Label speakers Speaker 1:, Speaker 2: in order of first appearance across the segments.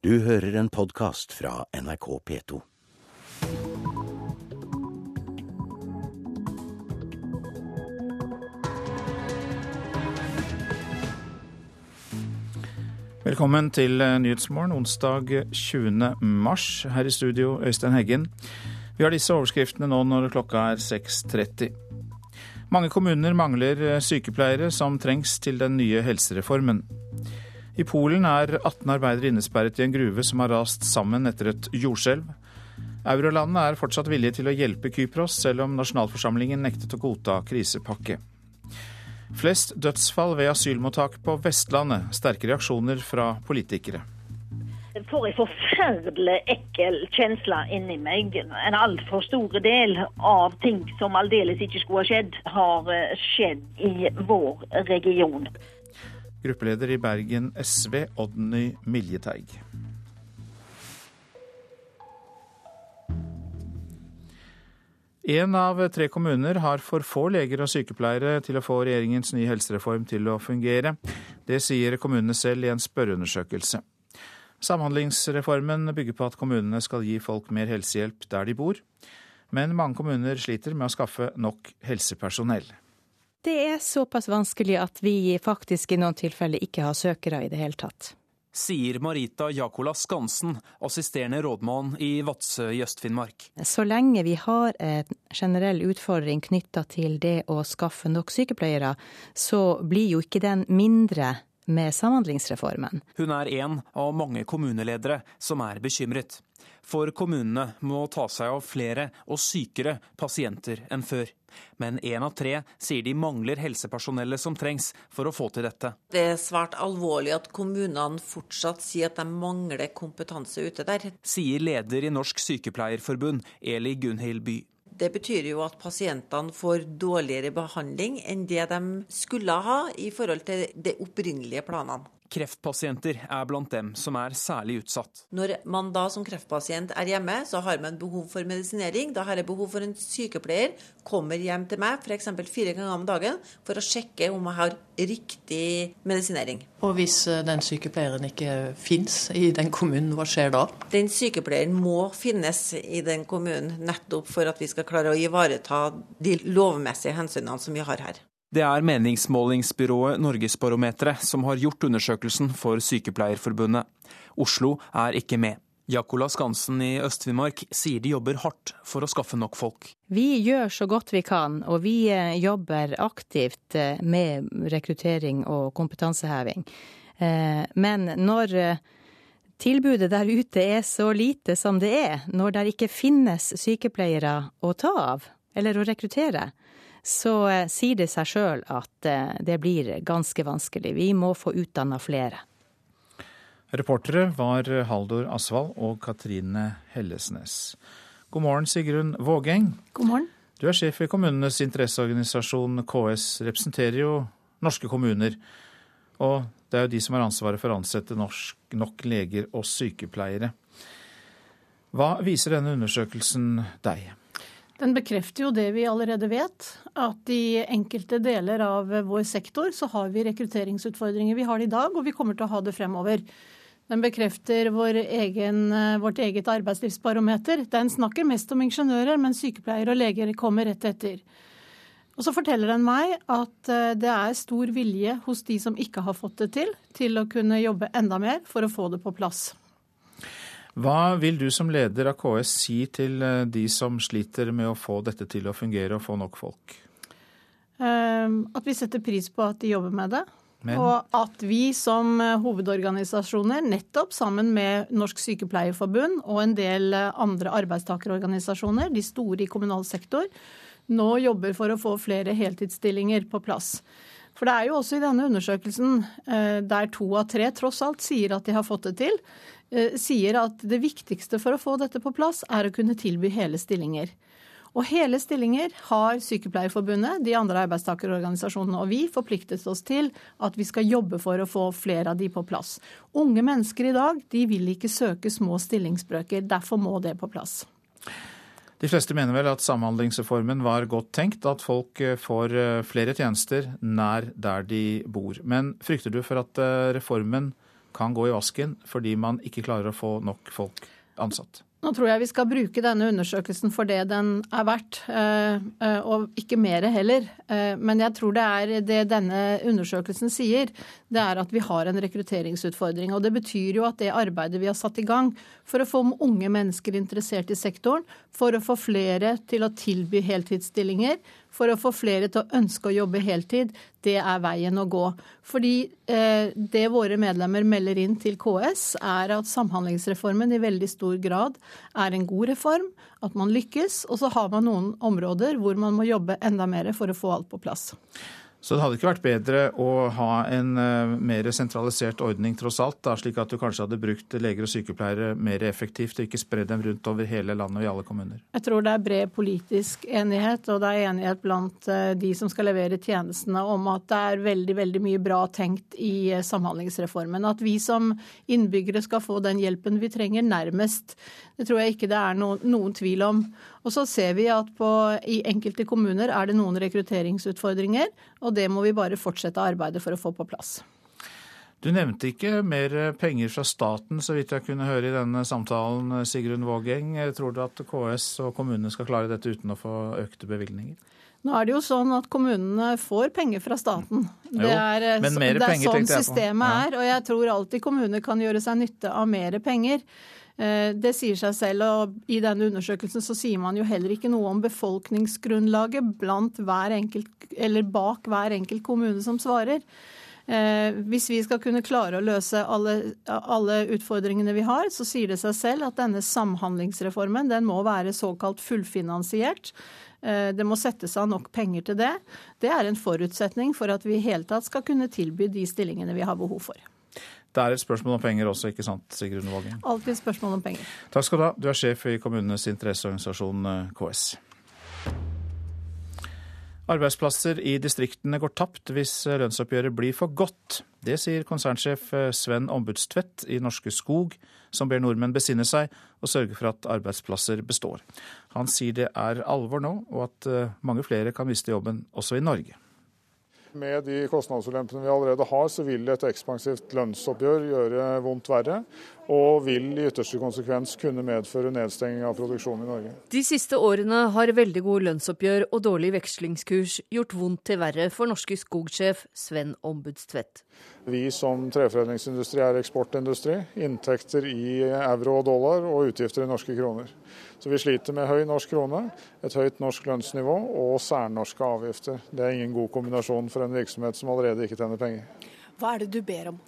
Speaker 1: Du hører en podkast fra NRK P2.
Speaker 2: Velkommen til eh, Nyhetsmorgen onsdag 20. mars. Her i studio, Øystein Heggen. Vi har disse overskriftene nå når klokka er 6.30. Mange kommuner mangler eh, sykepleiere som trengs til den nye helsereformen. I Polen er 18 arbeidere innesperret i en gruve som har rast sammen etter et jordskjelv. Eurolandene er fortsatt villige til å hjelpe Kypros, selv om nasjonalforsamlingen nektet å godta krisepakke. Flest dødsfall ved asylmottak på Vestlandet. Sterke reaksjoner fra politikere.
Speaker 3: Jeg får en forferdelig ekkel kjensle inni meg. En altfor stor del av ting som aldeles ikke skulle ha skjedd, har eh, skjedd i vår region.
Speaker 2: Gruppeleder i Bergen SV, Odny Miljeteig. Én av tre kommuner har for få leger og sykepleiere til å få regjeringens nye helsereform til å fungere. Det sier kommunene selv i en spørreundersøkelse. Samhandlingsreformen bygger på at kommunene skal gi folk mer helsehjelp der de bor. Men mange kommuner sliter med å skaffe nok helsepersonell.
Speaker 4: Det er såpass vanskelig at vi faktisk i noen tilfeller ikke har søkere i det hele tatt
Speaker 5: sier Marita Jakola Skansen, assisterende rådmann i Vadsø i Øst-Finnmark.
Speaker 4: Så lenge vi har en generell utfordring knytta til det å skaffe nok sykepleiere, så blir jo ikke den mindre med Samhandlingsreformen.
Speaker 5: Hun er en av mange kommuneledere som er bekymret. For kommunene må ta seg av flere og sykere pasienter enn før. Men én av tre sier de mangler helsepersonellet som trengs for å få til dette.
Speaker 6: Det er svært alvorlig at kommunene fortsatt sier at de mangler kompetanse ute der.
Speaker 5: Sier leder i Norsk Sykepleierforbund, Eli Gunhild By.
Speaker 6: Det betyr jo at pasientene får dårligere behandling enn det de skulle ha i forhold til de opprinnelige planene.
Speaker 5: Kreftpasienter er blant dem som er særlig utsatt.
Speaker 6: Når man da som kreftpasient er hjemme, så har man behov for medisinering. Da har jeg behov for en sykepleier kommer hjem til meg f.eks. fire ganger om dagen for å sjekke om jeg har riktig medisinering.
Speaker 7: Og hvis eh, den sykepleieren ikke finnes i den kommunen, hva skjer da?
Speaker 6: Den sykepleieren må finnes i den kommunen, nettopp for at vi skal klare å ivareta de lovmessige hensynene som vi har her.
Speaker 5: Det er meningsmålingsbyrået Norgesbarometeret som har gjort undersøkelsen for Sykepleierforbundet. Oslo er ikke med. Jakola Skansen i Øst-Finnmark sier de jobber hardt for å skaffe nok folk.
Speaker 4: Vi gjør så godt vi kan, og vi eh, jobber aktivt eh, med rekruttering og kompetanseheving. Eh, men når tilbudet der ute er så lite som det er, når det ikke finnes sykepleiere å ta av, eller å rekruttere, så eh, sier det seg sjøl at eh, det blir ganske vanskelig. Vi må få utdanna flere.
Speaker 2: Reportere var Haldor Asvald og Katrine Hellesnes. God morgen, Sigrun Vågeng.
Speaker 8: God morgen.
Speaker 2: Du er sjef i kommunenes interesseorganisasjon KS, representerer jo norske kommuner. Og det er jo de som har ansvaret for å ansette norsk, nok leger og sykepleiere. Hva viser denne undersøkelsen deg?
Speaker 8: Den bekrefter jo det vi allerede vet, at i enkelte deler av vår sektor så har vi rekrutteringsutfordringer. Vi har det i dag, og vi kommer til å ha det fremover. Den bekrefter vår egen, vårt eget arbeidslivsbarometer. Den snakker mest om ingeniører, men sykepleiere og leger kommer rett etter. Og så forteller den meg at eh, det er stor vilje hos de som ikke har fått det til, til å kunne jobbe enda mer for å få det på plass.
Speaker 2: Hva vil du som leder av KS si til eh, de som sliter med å få dette til å fungere og få nok folk?
Speaker 8: Ehm, at vi setter pris på at de jobber med det. Men... Og at vi som eh, hovedorganisasjoner, nettopp sammen med Norsk Sykepleierforbund og en del eh, andre arbeidstakerorganisasjoner, de store i kommunal sektor, nå jobber for å få flere heltidsstillinger på plass. For det er jo også i denne undersøkelsen, der to av tre tross alt sier at de har fått det til, sier at det viktigste for å få dette på plass, er å kunne tilby hele stillinger. Og hele stillinger har Sykepleierforbundet, de andre arbeidstakerorganisasjonene og vi forpliktet oss til at vi skal jobbe for å få flere av de på plass. Unge mennesker i dag de vil ikke søke små stillingsbrøker. Derfor må det på plass.
Speaker 2: De fleste mener vel at Samhandlingsreformen var godt tenkt, at folk eh, får eh, flere tjenester nær der de bor. Men frykter du for at reformen kan gå i vasken fordi man ikke klarer å få nok folk ansatt?
Speaker 8: Nå tror jeg vi skal bruke denne undersøkelsen for det den er verdt, eh, eh, og ikke mer heller. Eh, men jeg tror det er det denne undersøkelsen sier, det er at vi har en rekrutteringsutfordring. Og det betyr jo at det arbeidet vi har satt i gang for å få unge mennesker interessert i sektoren, for å få flere til å tilby heltidsstillinger, for å få flere til å ønske å jobbe heltid, det er veien å gå. Fordi eh, det våre medlemmer melder inn til KS, er at Samhandlingsreformen i veldig stor grad er en god reform, at man lykkes. Og så har man noen områder hvor man må jobbe enda mer for å få alt på plass.
Speaker 2: Så det hadde ikke vært bedre å ha en uh, mer sentralisert ordning tross alt, da, slik at du kanskje hadde brukt leger og sykepleiere mer effektivt, og ikke spredd dem rundt over hele landet og i alle kommuner?
Speaker 8: Jeg tror det er bred politisk enighet, og det er enighet blant uh, de som skal levere tjenestene om at det er veldig, veldig mye bra tenkt i uh, Samhandlingsreformen. At vi som innbyggere skal få den hjelpen vi trenger nærmest. Det tror jeg ikke det er noen, noen tvil om. Og så ser vi at på, i enkelte kommuner er det noen rekrutteringsutfordringer, og det må vi bare fortsette arbeidet for å få på plass.
Speaker 2: Du nevnte ikke mer penger fra staten, så vidt jeg kunne høre i denne samtalen, Sigrun Vågeng. Tror du at KS og kommunene skal klare dette uten å få økte bevilgninger?
Speaker 8: Nå er det jo sånn at kommunene får penger fra staten.
Speaker 2: Jo, det er, mer
Speaker 8: det er
Speaker 2: penger,
Speaker 8: sånn systemet ja. er. Og jeg tror alltid kommuner kan gjøre seg nytte av mer penger. Eh, det sier seg selv, og i denne undersøkelsen så sier man jo heller ikke noe om befolkningsgrunnlaget hver enkelt, bak hver enkelt kommune som svarer. Eh, hvis vi skal kunne klare å løse alle, alle, utfordringene vi har, så sier det seg selv at denne samhandlingsreformen den må være såkalt fullfinansiert. Eh, det må settes av nok penger til det. Det er en forutsetning for at vi i hele tatt skal kunne tilby de stillingene vi har behov for.
Speaker 2: Det er et spørsmål om penger også, ikke sant, Sigrun Vågen?
Speaker 8: Alltid et spørsmål om penger.
Speaker 2: Takk skal du ha. Du er sjef i kommunenes interesseorganisasjon eh, KS. Arbeidsplasser i distriktene går tapt hvis lønnsoppgjøret blir for godt. Det sier konsernsjef eh, Sven Ombudstvedt i Norske Skog, som ber nordmenn besinne seg og sørge for at arbeidsplasser består. Han sier det er alvor nå, og at eh, mange flere kan miste jobben også i Norge.
Speaker 9: Med de kostnadsulempene vi allerede har, så vil et ekspansivt lønnsoppgjør gjøre vondt verre. Og vil i ytterste konsekvens kunne medføre nedstenging av produksjonen i Norge.
Speaker 10: De siste årene har veldig gode lønnsoppgjør og dårlig vekslingskurs gjort vondt til verre for norske skogsjef Sven Ombudstvedt.
Speaker 9: Vi som treforedlingsindustri er eksportindustri. Inntekter i euro og dollar og utgifter i norske kroner. Så vi sliter med høy norsk krone, et høyt norsk lønnsnivå og særnorske avgifter. Det er ingen god kombinasjon for en virksomhet som allerede ikke tjener penger.
Speaker 10: Hva er det du ber om?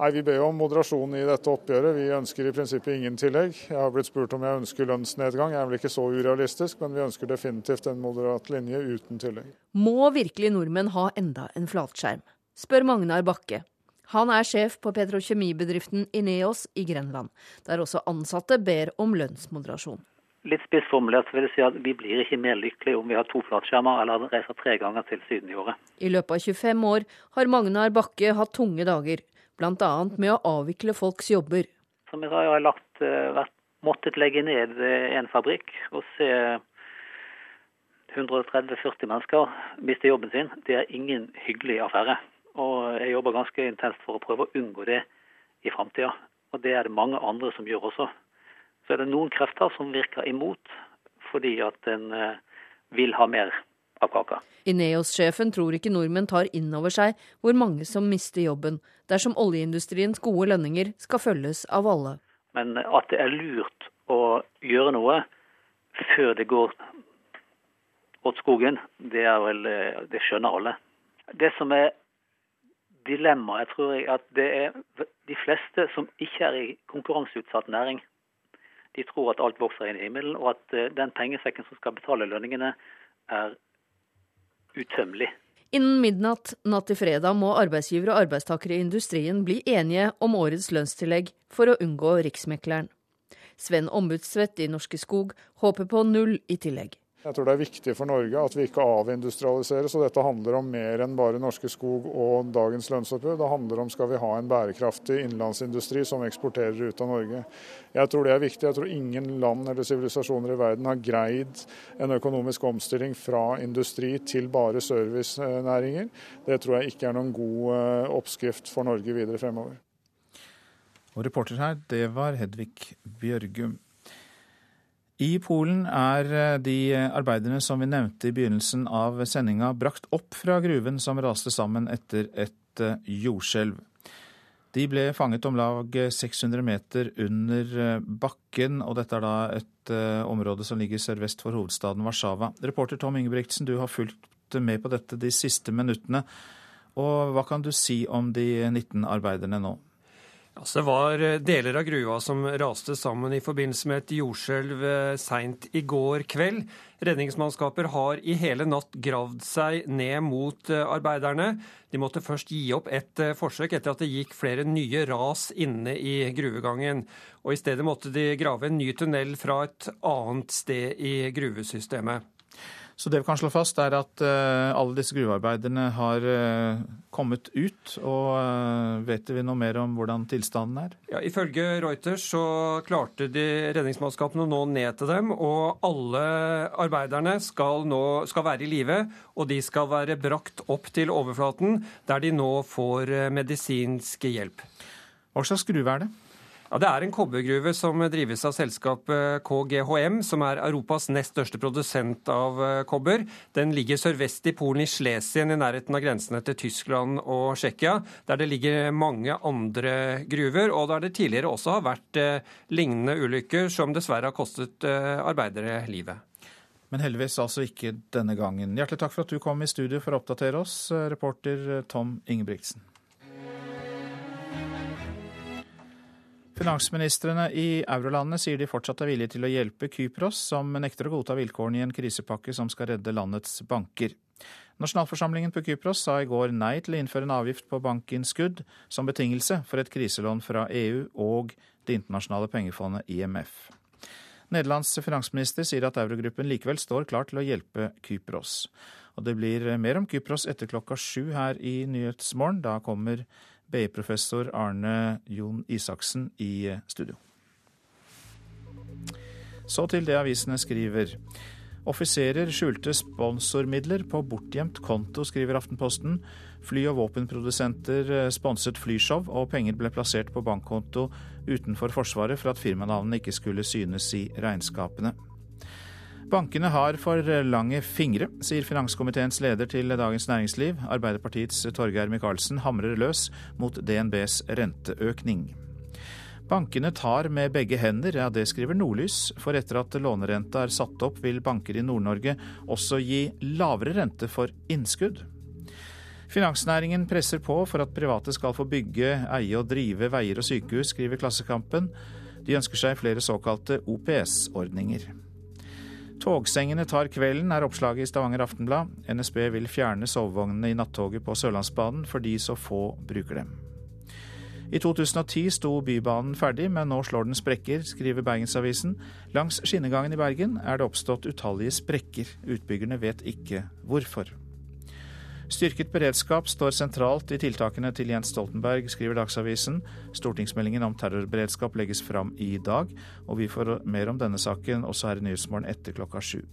Speaker 9: Nei, Vi ber om moderasjon i dette oppgjøret. Vi ønsker i prinsippet ingen tillegg. Jeg har blitt spurt om jeg ønsker lønnsnedgang. Jeg er vel ikke så urealistisk, men vi ønsker definitivt en moderat linje uten tillegg.
Speaker 10: Må virkelig nordmenn ha enda en flatskjerm? Spør Magnar Bakke. Han er sjef på petrokjemibedriften Ineos i Grenland, der også ansatte ber om lønnsmoderasjon.
Speaker 11: Litt spissformulert vil jeg si at vi blir ikke mer lykkelige om vi har to flatskjermer eller reiser tre ganger til Syden i året.
Speaker 10: I løpet av 25 år har Magnar Bakke hatt tunge dager, bl.a. med å avvikle folks jobber.
Speaker 11: Som jeg sa, jeg har lagt, eh, vært, måttet legge ned eh, en fabrikk og se 130-40 mennesker miste jobben sin. Det er ingen hyggelig affære. Og jeg jobber ganske intenst for å prøve å unngå det i framtida. Og det er det mange andre som gjør også så er det noen krefter som virker imot, fordi at en eh, vil ha mer av kaka.
Speaker 10: Ineos-sjefen tror ikke nordmenn tar inn over seg hvor mange som mister jobben, dersom oljeindustriens gode lønninger skal følges av alle.
Speaker 11: Men at det er lurt å gjøre noe før det går åt skogen, det, vel, eh, det skjønner alle. Det som er dilemmaet, tror jeg at det er de fleste som ikke er i konkurranseutsatt næring, de tror at alt vokser inn i himmelen, og at eh, den pengesekken som skal betale lønningene, er utømmelig.
Speaker 10: Innen midnatt natt til fredag må arbeidsgivere og arbeidstakere i industrien bli enige om årets lønnstillegg for å unngå Riksmekleren. Sven Ombudstvedt i Norske Skog håper på null i tillegg.
Speaker 9: Jeg tror det er viktig for Norge at vi ikke avindustrialiseres. og Dette handler om mer enn bare Norske Skog og dagens lønnsoppgjør. Det handler om skal vi ha en bærekraftig innenlandsindustri som eksporterer ut av Norge. Jeg tror det er viktig. Jeg tror ingen land eller sivilisasjoner i verden har greid en økonomisk omstilling fra industri til bare servicenæringer. Det tror jeg ikke er noen god eh, oppskrift for Norge videre fremover.
Speaker 2: Og reporter her, det var Hedvig Bjørgum. I Polen er eh, de arbeiderne som vi nevnte i begynnelsen av sendinga, brakt opp fra gruven som raste sammen etter et eh, jordskjelv. De ble fanget om lag 600 meter under eh, bakken, og dette er da et område som ligger sørvest for hovedstaden Warszawa. Reporter Tom Ingebrigtsen, du har fulgt med på dette de siste minuttene. Og hva kan du si om de 19 arbeiderne nå?
Speaker 12: Altså, det var eh, deler av grua som raste sammen i forbindelse med et jordskjelv eh, seint i går kveld. Redningsmannskaper har i hele natt gravd seg ned mot eh, arbeiderne. De måtte først gi opp et forsøk etter at det gikk flere nye ras inne i gruvegangen. Og I stedet måtte de grave en ny tunnel fra et annet sted i gruvesystemet.
Speaker 2: Så det vi kan slå fast, er at uh, alle disse gruvearbeiderne har uh, kommet ut. Og uh, vet vi noe mer om hvordan tilstanden er?
Speaker 12: Ja, Ifølge Reuters så klarte de redningsmannskapene å nå ned til dem. Og alle arbeiderne skal nå skal være i live, og de skal være brakt opp til overflaten, der de nå får medisinsk hjelp.
Speaker 2: Hva slags gruve er det?
Speaker 12: Ja, Det er en kobbergruve som drives av selskapet KGHM, som er Europas nest største produsent av eh, kobber. Den ligger sørvest i Polen, i Slesien, i nærheten av grensene til Tyskland og Tsjekkia, der det ligger mange andre gruver, og der det tidligere også har vært eh, lignende ulykker som dessverre har kostet eh, arbeidere livet.
Speaker 2: Men heldigvis altså ikke denne gangen. Hjertelig takk for at du kom i studio for å oppdatere oss, reporter Tom Ingebrigtsen. Finansministrene i eurolandene sier de fortsatt er villige til å hjelpe Kypros, som nekter å godta vilkårene i en krisepakke som skal redde landets banker. Nasjonalforsamlingen på Kypros sa i går nei til å innføre en avgift på bankinnskudd som betingelse for et kriselån fra EU og Det internasjonale pengefondet IMF. Nederlands finansminister sier at eurogruppen likevel står klar til å hjelpe Kypros. Og det blir mer om Kypros etter klokka sju her i Nyhetsmorgen. Da kommer BI-professor Arne Jon Isaksen i studio. Så til det avisene skriver. Offiserer skjulte sponsormidler på bortgjemt konto, skriver Aftenposten. Fly- og våpenprodusenter eh, sponset flyshow, og penger ble plassert på bankkonto utenfor Forsvaret for at firmanavnene ikke skulle synes i regnskapene. Bankene har for lange fingre, sier finanskomiteens leder til Dagens Næringsliv. Arbeiderpartiets Torgeir Micaelsen hamrer løs mot DNBs renteøkning. Bankene tar med begge hender, ja det skriver Nordlys, for etter at lånerenta er satt opp, vil banker i Nord-Norge også gi lavere rente for innskudd. Finansnæringen presser på for at private skal få bygge, eie og drive veier og sykehus, skriver Klassekampen. De ønsker seg flere såkalte OPS-ordninger. Togsengene tar kvelden, er oppslaget i Stavanger Aftenblad. NSB vil fjerne sovevognene i nattoget på Sørlandsbanen fordi så få bruker dem. I 2010 sto Bybanen ferdig, men nå slår den sprekker, skriver Bergensavisen. Langs skinnegangen i Bergen er det oppstått utallige sprekker. Utbyggerne vet ikke hvorfor. Styrket beredskap står sentralt i tiltakene til Jens Stoltenberg, skriver Dagsavisen. Stortingsmeldingen om terrorberedskap legges fram i dag, og vi får mer om denne saken også her i Nyhetsmorgen etter klokka sju.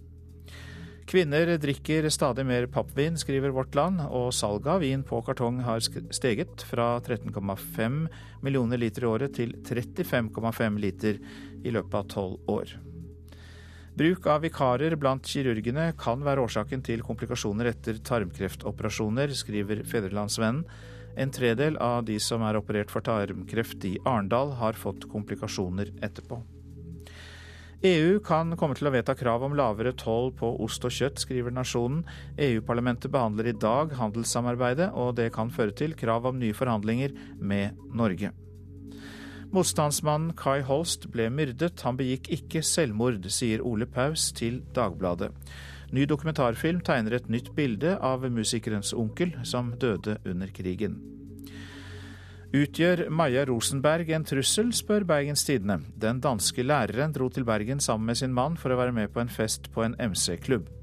Speaker 2: Kvinner drikker stadig mer pappvin, skriver Vårt Land, og salget av vin på kartong har steget fra 13,5 millioner liter i året til 35,5 liter i løpet av tolv år. Bruk av vikarer blant kirurgene kan være årsaken til komplikasjoner etter tarmkreftoperasjoner, skriver Fedrelandsvennen. En tredel av de som er operert for tarmkreft i Arendal, har fått komplikasjoner etterpå. EU kan komme til å vedta krav om lavere toll på ost og kjøtt, skriver Nasjonen. EU-parlamentet behandler i dag handelssamarbeidet, og det kan føre til krav om nye forhandlinger med Norge. Motstandsmannen Kai Holst ble myrdet. Han begikk ikke selvmord, sier Ole Paus til Dagbladet. Ny dokumentarfilm tegner et nytt bilde av musikerens onkel, som døde under krigen. Utgjør Maja Rosenberg en trussel, spør Bergens Tidende. Den danske læreren dro til Bergen sammen med sin mann for å være med på en fest på en MC-klubb.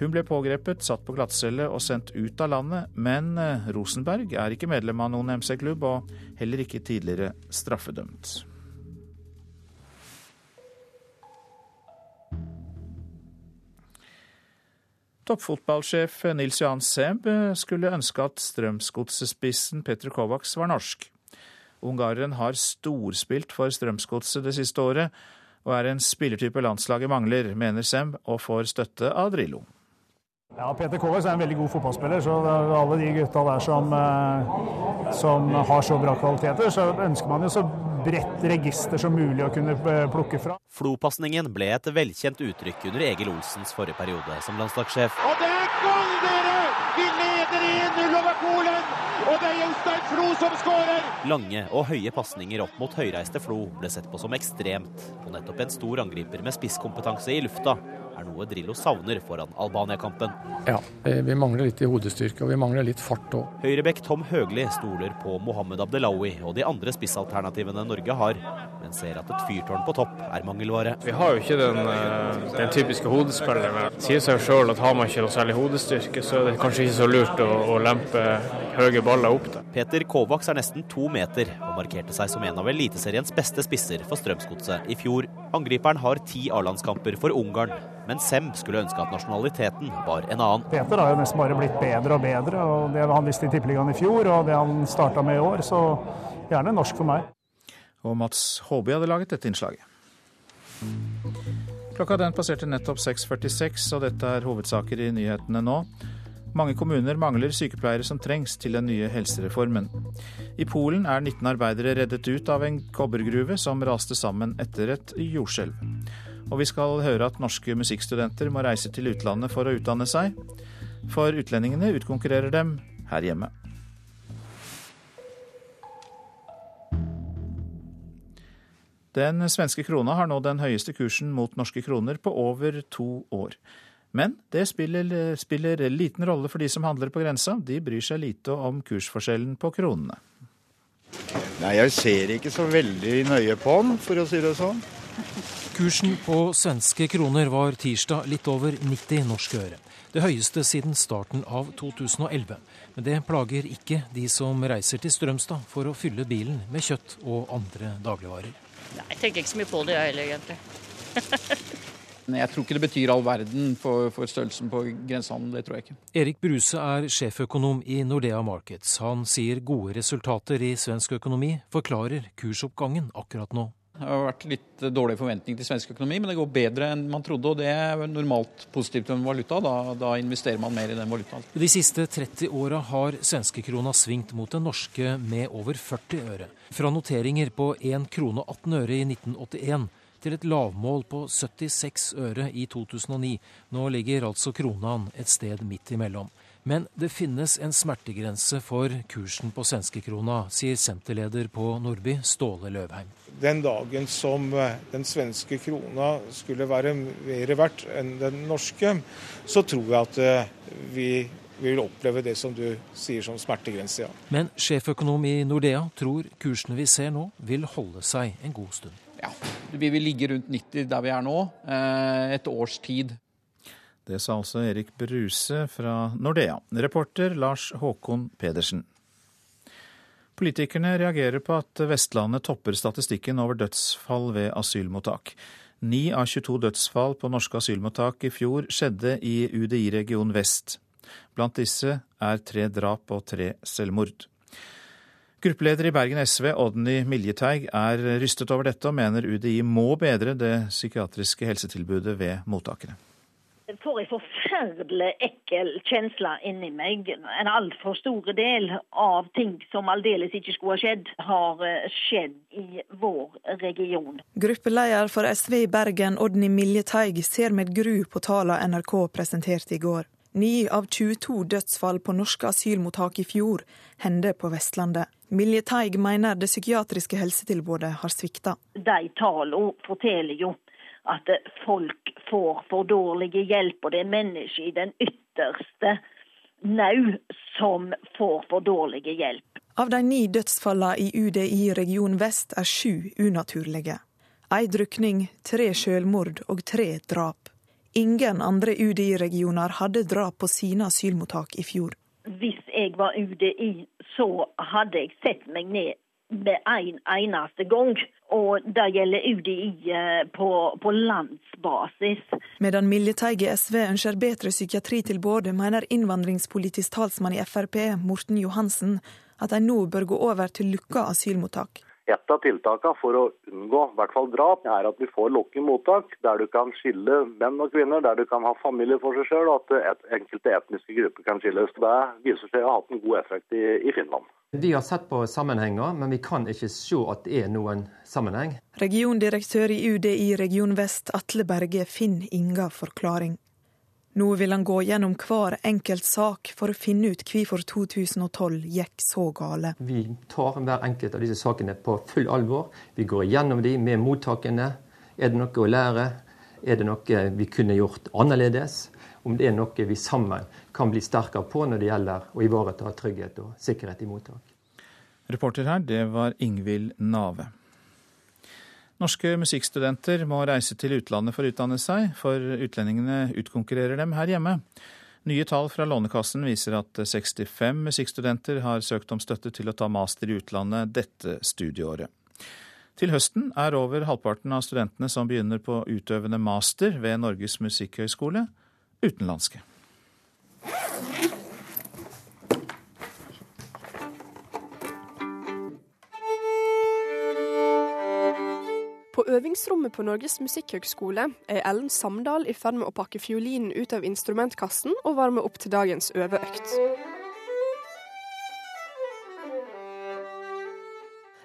Speaker 2: Hun ble pågrepet, satt på glattcelle og sendt ut av landet, men eh, Rosenberg er ikke medlem av noen MC-klubb, og heller ikke tidligere straffedømt. Toppfotballsjef Nils Johan Seb skulle ønske at Strømsgodsespissen Petter Kovacs var norsk. Ungareren har storspilt for Strømsgodset det siste året, og er en spillertype landslaget mangler, mener Sem, og får støtte av Drillo.
Speaker 13: Ja, Peter Kovacs er en veldig god fotballspiller, så alle de gutta der som, eh, som, har så bra kvaliteter, så ønsker man jo så bredt register som mulig å kunne eh, plukke fra.
Speaker 14: Flopasningen ble et velkjent uttrykk under Egil Olsens forrige periode som landslagssjef.
Speaker 15: Og det er gull, dere! Vi leder 1-0 over Polen! Og det er Jostein Flo som skårer!
Speaker 14: Lange og høye pasninger opp mot høyreiste Flo ble sett på som ekstremt, og nettopp en stor angriper med spisskompetanse i lufta er noe Drillo savner foran Albania-kampen.
Speaker 16: Ja, vi mangler litt i hodestyrke, og vi mangler litt fart òg.
Speaker 14: Høyrebekk Tom Høgli stoler på Mohammed Abdelawi og de andre spissalternativene Norge har, men ser at et fyrtårn på topp er mangelvare.
Speaker 17: Vi har jo ikke den, eh, den typiske hodespilleren. Det sier seg sjøl at har man ikke noe særlig hodestyrke, så er det kanskje ikke så lurt å, å lempe høye baller opp. der.
Speaker 14: Peter Kovacs er nesten to meter og markerte seg som en av Eliteseriens beste spisser for Strømsgodset i fjor. Angriperen har ti A-landskamper for Ungarn, men Sem skulle ønske at nasjonaliteten var en annen.
Speaker 13: Peter har jo nesten bare blitt bedre og bedre, og det han visste i Tippeligaen i fjor og det han starta med i år, så gjerne norsk for meg.
Speaker 2: Og Mats Håby hadde laget dette innslaget. Klokka den passerte nettopp 6.46, og dette er hovedsaker i nyhetene nå. Mange kommuner mangler sykepleiere som trengs til den nye helsereformen. I Polen er 19 arbeidere reddet ut av en kobbergruve som raste sammen etter et jordskjelv. Og vi skal høre at norske musikkstudenter må reise til utlandet for å utdanne seg. For utlendingene utkonkurrerer dem her hjemme. Den svenske krona har nå den høyeste kursen mot norske kroner på over to år. Men det spiller, spiller, liten rolle for de som handler på grensa. De bryr seg lite om kursforskjellen på kronene.
Speaker 18: Nei, Jeg ser ikke så veldig nøye på den, for å si det sånn.
Speaker 19: Kursen på svenske kroner var tirsdag litt over 90 norske øre. Det høyeste siden starten av 2011. Men det plager ikke de som reiser til Strømstad for å fylle bilen med kjøtt og andre dagligvarer.
Speaker 20: Nei, Jeg tenker ikke så mye på det, jeg heller, egentlig.
Speaker 21: jeg tror ikke det betyr all verden for, for størrelsen på grensehandelen. Det tror jeg ikke.
Speaker 19: Erik Bruse er sjeføkonom i Nordea Markets. Han sier gode resultater i svensk økonomi forklarer kursoppgangen akkurat nå.
Speaker 21: Det har vært litt dårlig forventning til svensk økonomi, men det går bedre enn man trodde. Og det er normalt positivt med valuta. Da, da investerer man mer i den valutaen.
Speaker 19: De siste 30 åra har svenskekrona svingt mot den norske med over 40 øre. Fra noteringer på 1 krone og 18 øre i 1981 til et lavmål på 76 øre i 2009. Nå ligger altså kronaen et sted midt imellom. Men det finnes en smertegrense for kursen på svenskekrona, sier senterleder på Nordby, Ståle Løvheim.
Speaker 22: Den dagen som eh, den svenske krona skulle være mer verdt enn den norske, så tror jeg at eh, vi vi vil oppleve det som du sier som smertegrense, ja.
Speaker 19: Men sjeføkonom i Nordea tror kursene vi ser nå vil holde seg en god stund.
Speaker 21: Ja, vi vil ligge rundt 90 der vi er nå, eh, et års tid.
Speaker 2: Det sa altså Erik Bruse fra Nordea. Reporter Lars Håkon Pedersen. Politikerne reagerer på at Vestlandet topper statistikken over dødsfall ved asylmottak. Ni av 22 dødsfall på norske asylmottak i fjor skjedde i UDI region vest. Blant disse er tre drap og tre selvmord. Gruppeleder i Bergen SV, Odny Miljeteig, er rystet over dette og mener UDI må bedre det psykiatriske helsetilbudet ved mottakene
Speaker 3: får en forferdelig ekkel kjensle inni meg. En altfor stor del av ting som aldeles ikke skulle ha skjedd, har eh, skjedd i vår region.
Speaker 23: Gruppeleder for SV i Bergen, Odny Miljeteig, ser med gru på tallene NRK presenterte i går. 9 av 22 dødsfall på norske asylmottak i fjor hendte på Vestlandet. Miljeteig mener det psykiatriske helsetilbudet har svikta.
Speaker 3: De tallene forteller jo at folk får for dårlig hjelp, og det er mennesker i den ytterste nau som får for dårlig hjelp.
Speaker 23: Av de ni dødsfallene i UDI region vest er sju unaturlige. Ei drukning, tre selvmord og tre drap. Ingen andre UDI-regioner hadde drap på sine asylmottak i fjor.
Speaker 3: Hvis jeg var UDI, så hadde jeg sett meg ned med en eneste gang. Og det gjelder UDI eh, på, på landsbasis.
Speaker 23: Medan Milje Teige SV ønsker bedre psykiatritilbud, mener innvandringspolitisk talsmann i Frp, Morten Johansen, at de nå bør gå over til lukka asylmottak.
Speaker 24: Et av tiltakene for å unngå i hvert fall drap, er at vi får lukkede mottak der du kan skille menn og kvinner, der du kan ha familie for seg sjøl, og at et, enkelte etniske grupper kan skilles. Det viser seg å ha hatt en god effekt i, i Finland.
Speaker 25: Vi har sett på sammenhenger, men vi kan ikke se at det er noen sammenheng.
Speaker 23: Regiondirektør i UDI region vest, Atle Berge, finner inga forklaring. Nå vil han gå gjennom hver enkelt sak for å finne ut hvorfor 2012 gikk så gale.
Speaker 25: Vi tar hver enkelt av disse sakene på full alvor. Vi går gjennom de med mottakene. Er det noe å lære? Er det noe vi kunne gjort annerledes? Om det er noe vi sammen kan bli sterkere på når det gjelder å ivareta trygghet og sikkerhet i mottak.
Speaker 2: Reporter her, det var Ingvild Nave. Norske musikkstudenter må reise til utlandet for å utdanne seg, for utlendingene utkonkurrerer dem her hjemme. Nye tall fra Lånekassen viser at 65 musikkstudenter har søkt om støtte til å ta master i utlandet dette studieåret. Til høsten er over halvparten av studentene som begynner på utøvende master ved Norges musikkhøgskole, utenlandske.
Speaker 26: På øvingsrommet på Norges musikkhøgskole er Ellen Samdal i ferd med å pakke fiolinen ut av instrumentkassen og varme opp til dagens øveøkt.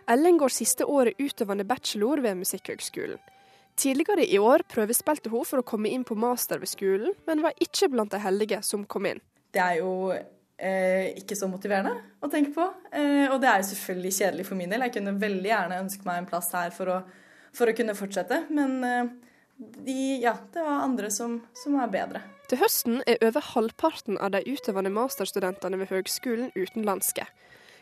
Speaker 26: Ellen går siste året utøvende bachelor ved Musikkhøgskolen. Tidligere i år prøvespilte hun for å komme inn på master ved skolen, men var ikke blant de heldige som kom inn.
Speaker 27: Det er jo eh, ikke så motiverende å tenke på, eh, og det er jo selvfølgelig kjedelig for min del. Jeg kunne veldig gjerne ønske meg en plass her for å for å kunne fortsette. Men eh, de, ja, det var andre som, som var bedre.
Speaker 26: Til høsten er over halvparten av de utøvende masterstudentene ved høgskolen utenlandske.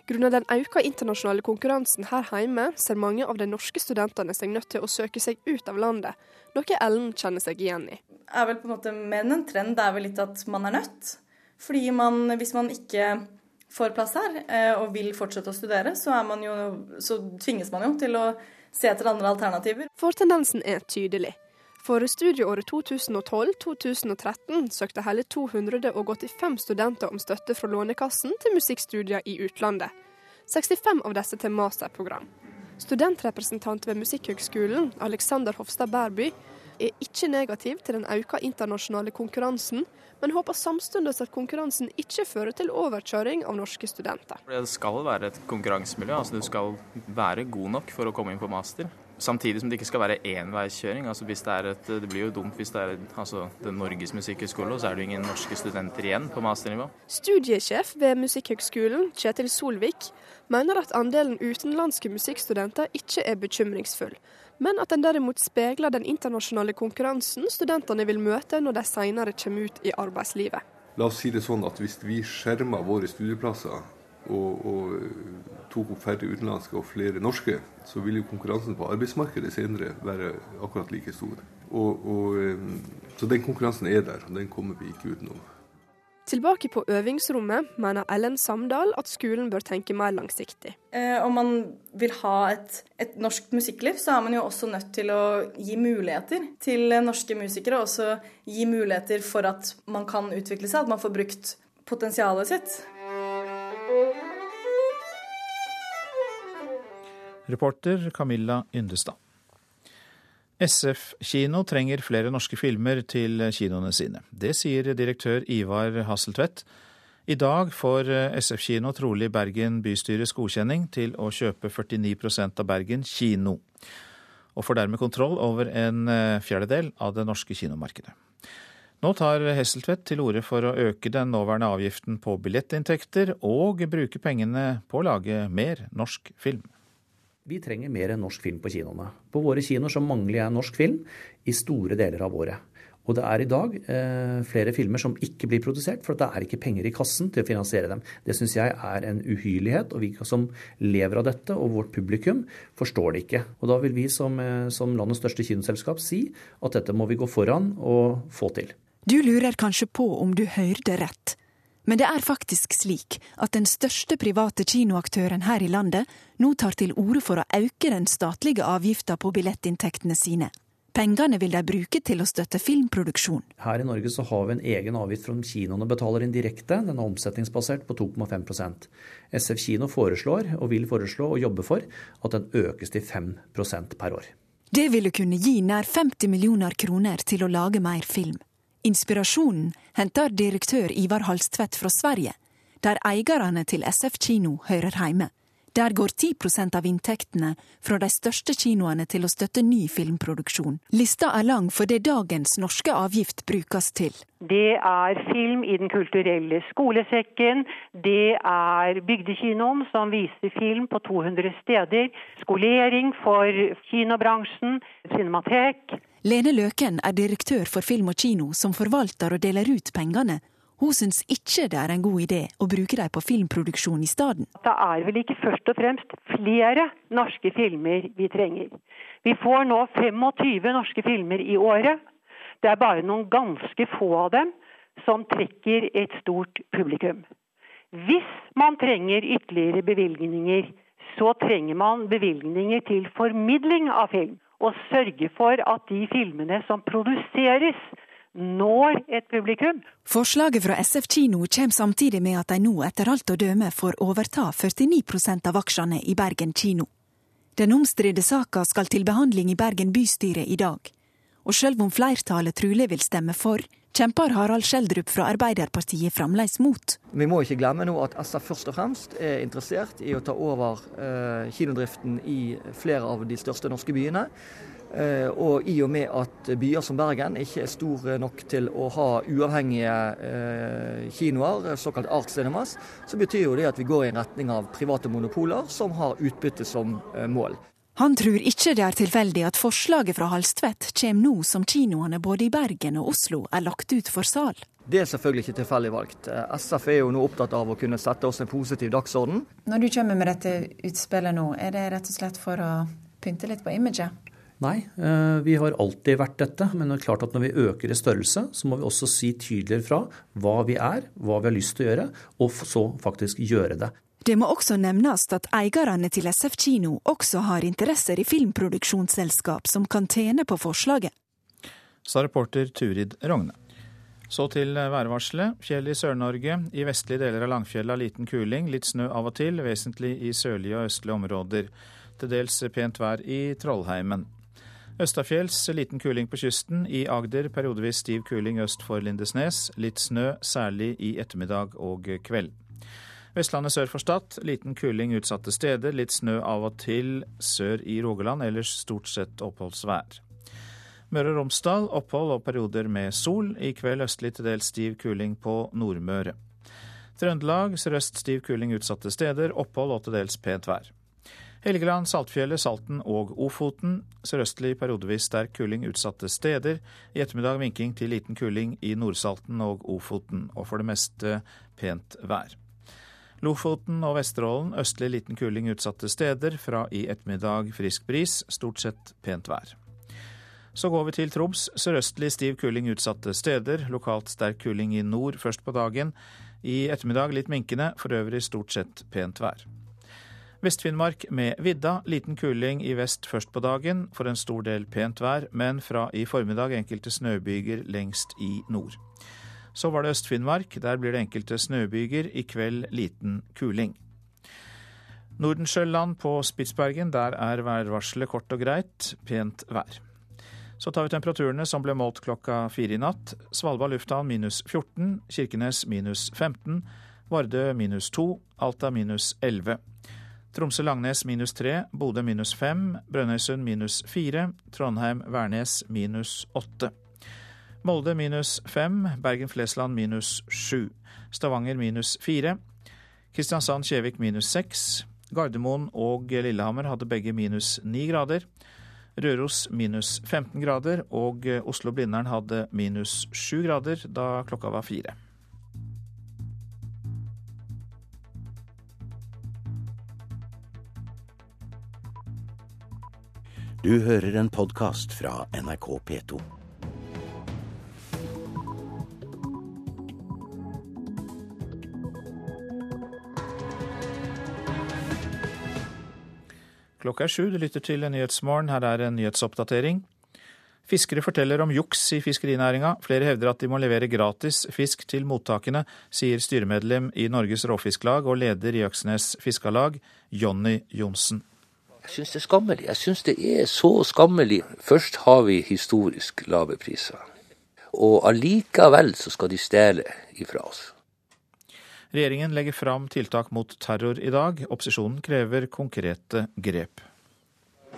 Speaker 26: Grunnet den økte internasjonale konkurransen her hjemme, ser mange av de norske studentene seg nødt til å søke seg ut av landet, noe Ellen kjenner seg igjen i.
Speaker 27: Er vel på en måte mer enn en trend, det er vel litt at man er nødt. Fordi man, hvis man ikke får plass her eh, og vil fortsette å studere, så, man jo, så tvinges man jo til å se etter andre alternativer.
Speaker 26: For tendensen er tydelig. For studieåret 2012-2013 søkte hele 285 studenter om støtte fra Lånekassen til musikkstudier i utlandet. 65 av disse til masterprogram. Studentrepresentant ved Musikkhøgskolen, Alexander Hofstad Bærby, er ikke negativ til den økte internasjonale konkurransen, men håper samtidig at konkurransen ikke fører til overkjøring av norske studenter.
Speaker 28: Det skal være et konkurransemiljø, altså du skal være god nok for å komme inn på master. Samtidig som det ikke skal være enveiskjøring. Altså hvis det, et, det, blir jo dumt hvis det er altså det Norges musikkhøgskole, og så er det jo ingen norske studenter igjen på masternivå.
Speaker 26: Studiesjef ved Musikkhøgskolen, Kjetil Solvik, mener at andelen utenlandske musikkstudenter ikke er bekymringsfull, men at den derimot speiler den internasjonale konkurransen studentene vil møte når de senere kommer ut i arbeidslivet.
Speaker 29: La oss si det sånn at hvis vi skjermer våre studieplasser og, og tok opp færre utenlandske og flere norske, så vil jo konkurransen på arbeidsmarkedet senere være akkurat like stor. Og, og, eh, så den konkurransen er der, og den kommer vi ikke utenom.
Speaker 26: Tilbake på øvingsrommet mener Ellen Samdal at skolen bør tenke mer langsiktig.
Speaker 27: Eh, om man vil ha et, et, norsk musikkliv, så er man jo også nødt til å gi muligheter til norske musikere. Og også gi muligheter for at man kan utvikle seg, at man får brukt potensialet sitt.
Speaker 2: Reporter Camilla Yndestad. SF kino trenger flere norske filmer til kinoene sine. Det sier direktør Ivar Hasseltvedt. I dag får SF kino trolig Bergen bystyres godkjenning til å kjøpe 49% av Bergen kino, og får dermed kontroll over en fjerdedel av det norske kinomarkedet. Nå tar Hesseltvedt til orde for å øke den nåværende avgiften på billettinntekter og bruke pengene på å lage mer norsk film.
Speaker 30: Vi trenger mer norsk film på kinoene. På våre kinoer så mangler jeg norsk film i store deler av året. Og det er i dag eh, flere filmer som ikke blir produsert, for det er ikke penger i kassen til å finansiere dem. Det syns jeg er en uhyrlighet, og vi som lever av dette, og vårt publikum, forstår det ikke. Og da vil vi som, eh, som landets største kinoselskap si at dette må vi gå foran og få til.
Speaker 31: Du lurer kanskje på om du hørte rett. Men det er faktisk slik at den største private kinoaktøren her i landet nå tar til orde for å øke den statlige avgifta på billettinntektene sine. Pengene vil de bruke til å støtte filmproduksjon.
Speaker 30: Her i Norge så har vi en egen avgift som kinoene betaler inn direkte. Den er omsetningsbasert på 2,5% SF kino foreslår, og vil foreslå og jobbe for, at den økes til 5% per år.
Speaker 31: Det ville kunne gi nær 50 millioner kroner til å lage mer film. Inspirasjonen henter direktør Ivar Halstvedt fra Sverige, der eierne til SF kino hører hjemme. Der går 10% av inntektene fra de største kinoene til å støtte ny filmproduksjon. Lista er lang for det dagens norske avgift brukes til.
Speaker 32: Det er film i Den kulturelle skolesekken. Det er Bygdekinoen, som viser film på 200 steder. Skolering for kinobransjen. Cinematek.
Speaker 31: Lene Løken er direktør for Film og Kino, som forvalter og deler ut pengene hun syns ikke det er en god idé å bruke dem på filmproduksjon i stedet.
Speaker 32: Det er vel ikke først og fremst flere norske filmer vi trenger. Vi får nå 25 norske filmer i året. Det er bare noen ganske få av dem som trekker et stort publikum. Hvis man trenger ytterligere bevilgninger, så trenger man bevilgninger til formidling av film. Og sørge for at de filmene som produseres, når et publikum.
Speaker 31: Forslaget fra SF kino kommer samtidig med at de nå etter alt å døme får overta 49% av aksjene i Bergen kino. Den omstridte saka skal til behandling i Bergen bystyre i dag. Og sjøl om flertallet trolig vil stemme for, kjemper Harald Skjeldrup fra Arbeiderpartiet fremdeles mot.
Speaker 33: Vi må ikke glemme nå at SF først og fremst er interessert i å ta over eh, kinodriften i flere av de største norske byene. Eh, og i og med at byer som Bergen ikke er store nok til å ha uavhengige eh, kinoer, såkalt art cinemas, så betyr jo det at vi går i en retning av private monopoler som har utbytte som eh, mål.
Speaker 31: Han tror ikke det er tilfeldig at forslaget fra Halstvedt kommer nå som kinoene både i Bergen og Oslo er lagt ut for sal.
Speaker 33: Det er selvfølgelig ikke tilfeldig valgt. SF er jo nå opptatt av å kunne sette oss en positiv dagsorden.
Speaker 31: Når du kommer med dette utspillet nå, er det rett og slett for å pynte litt på imaget?
Speaker 30: Nei, eh, vi har alltid vært dette. Men det er klart at når vi øker i størrelse, så må vi også si tydeligere fra hva vi er, hva vi har lyst til å gjøre, og så faktisk gjøre det.
Speaker 31: Det må også nevnes at eierne til SF kino også har interesser i filmproduksjonsselskap som kan tjene på forslaget.
Speaker 2: Sa reporter Turid Rogne. Så til værvarselet. Fjell i Sør-Norge. I vestlige deler av Langfjellet liten kuling, litt snø av og til, vesentlig i sørlige og østlige områder. Til dels pent vær i Trollheimen. Østafjells liten kuling på kysten. I Agder periodevis stiv kuling øst for Lindesnes. Litt snø, særlig i ettermiddag og kveld. Vestlandet sør for Stad liten kuling utsatte steder. Litt snø av og til sør i Rogaland, ellers stort sett oppholdsvær. Møre og Romsdal opphold og perioder med sol. I kveld østlig til dels stiv kuling på Nordmøre. Trøndelag sørøst stiv kuling utsatte steder. Opphold og til dels pent vær. Helgeland, Saltfjellet, Salten og Ofoten. Sørøstlig periodevis sterk kuling utsatte steder. I ettermiddag vinking til liten kuling i Nordsalten og Ofoten, og for det meste pent vær. Lofoten og Vesterålen østlig liten kuling utsatte steder. Fra i ettermiddag frisk bris, stort sett pent vær. Så går vi til Troms. Sørøstlig stiv kuling utsatte steder. Lokalt sterk kuling i nord først på dagen. I ettermiddag litt minkende, for øvrig stort sett pent vær. Vest-Finnmark med vidda, liten kuling i vest først på dagen, for en stor del pent vær, men fra i formiddag enkelte snøbyger lengst i nord. Så var det Øst-Finnmark, der blir det enkelte snøbyger, i kveld liten kuling. Nordensjøland på Spitsbergen, der er værvarselet kort og greit, pent vær. Så tar vi temperaturene som ble målt klokka fire i natt. Svalbard lufthavn minus 14, Kirkenes minus 15, Vardø minus 2, Alta minus 11. Tromsø-Langnes minus tre, Bodø minus fem, Brønnøysund minus fire, Trondheim-Værnes minus åtte. Molde minus fem, Bergen-Flesland minus sju, Stavanger minus fire, Kristiansand-Kjevik minus seks, Gardermoen og Lillehammer hadde begge minus ni grader. Røros minus 15 grader, og Oslo-Blindern hadde minus sju grader da klokka var fire.
Speaker 34: Du hører en podkast fra NRK P2.
Speaker 2: Klokka er sju, du lytter til Nyhetsmorgen. Her er en nyhetsoppdatering. Fiskere forteller om juks i fiskerinæringa. Flere hevder at de må levere gratis fisk til mottakene, sier styremedlem i Norges Råfisklag og leder i Øksnes Fiskarlag, Jonny Johnsen.
Speaker 35: Jeg syns det er skammelig. Jeg syns det er så skammelig. Først har vi historisk lave priser, og allikevel så skal de stjele ifra oss.
Speaker 2: Regjeringen legger fram tiltak mot terror i dag. Opposisjonen krever konkrete grep.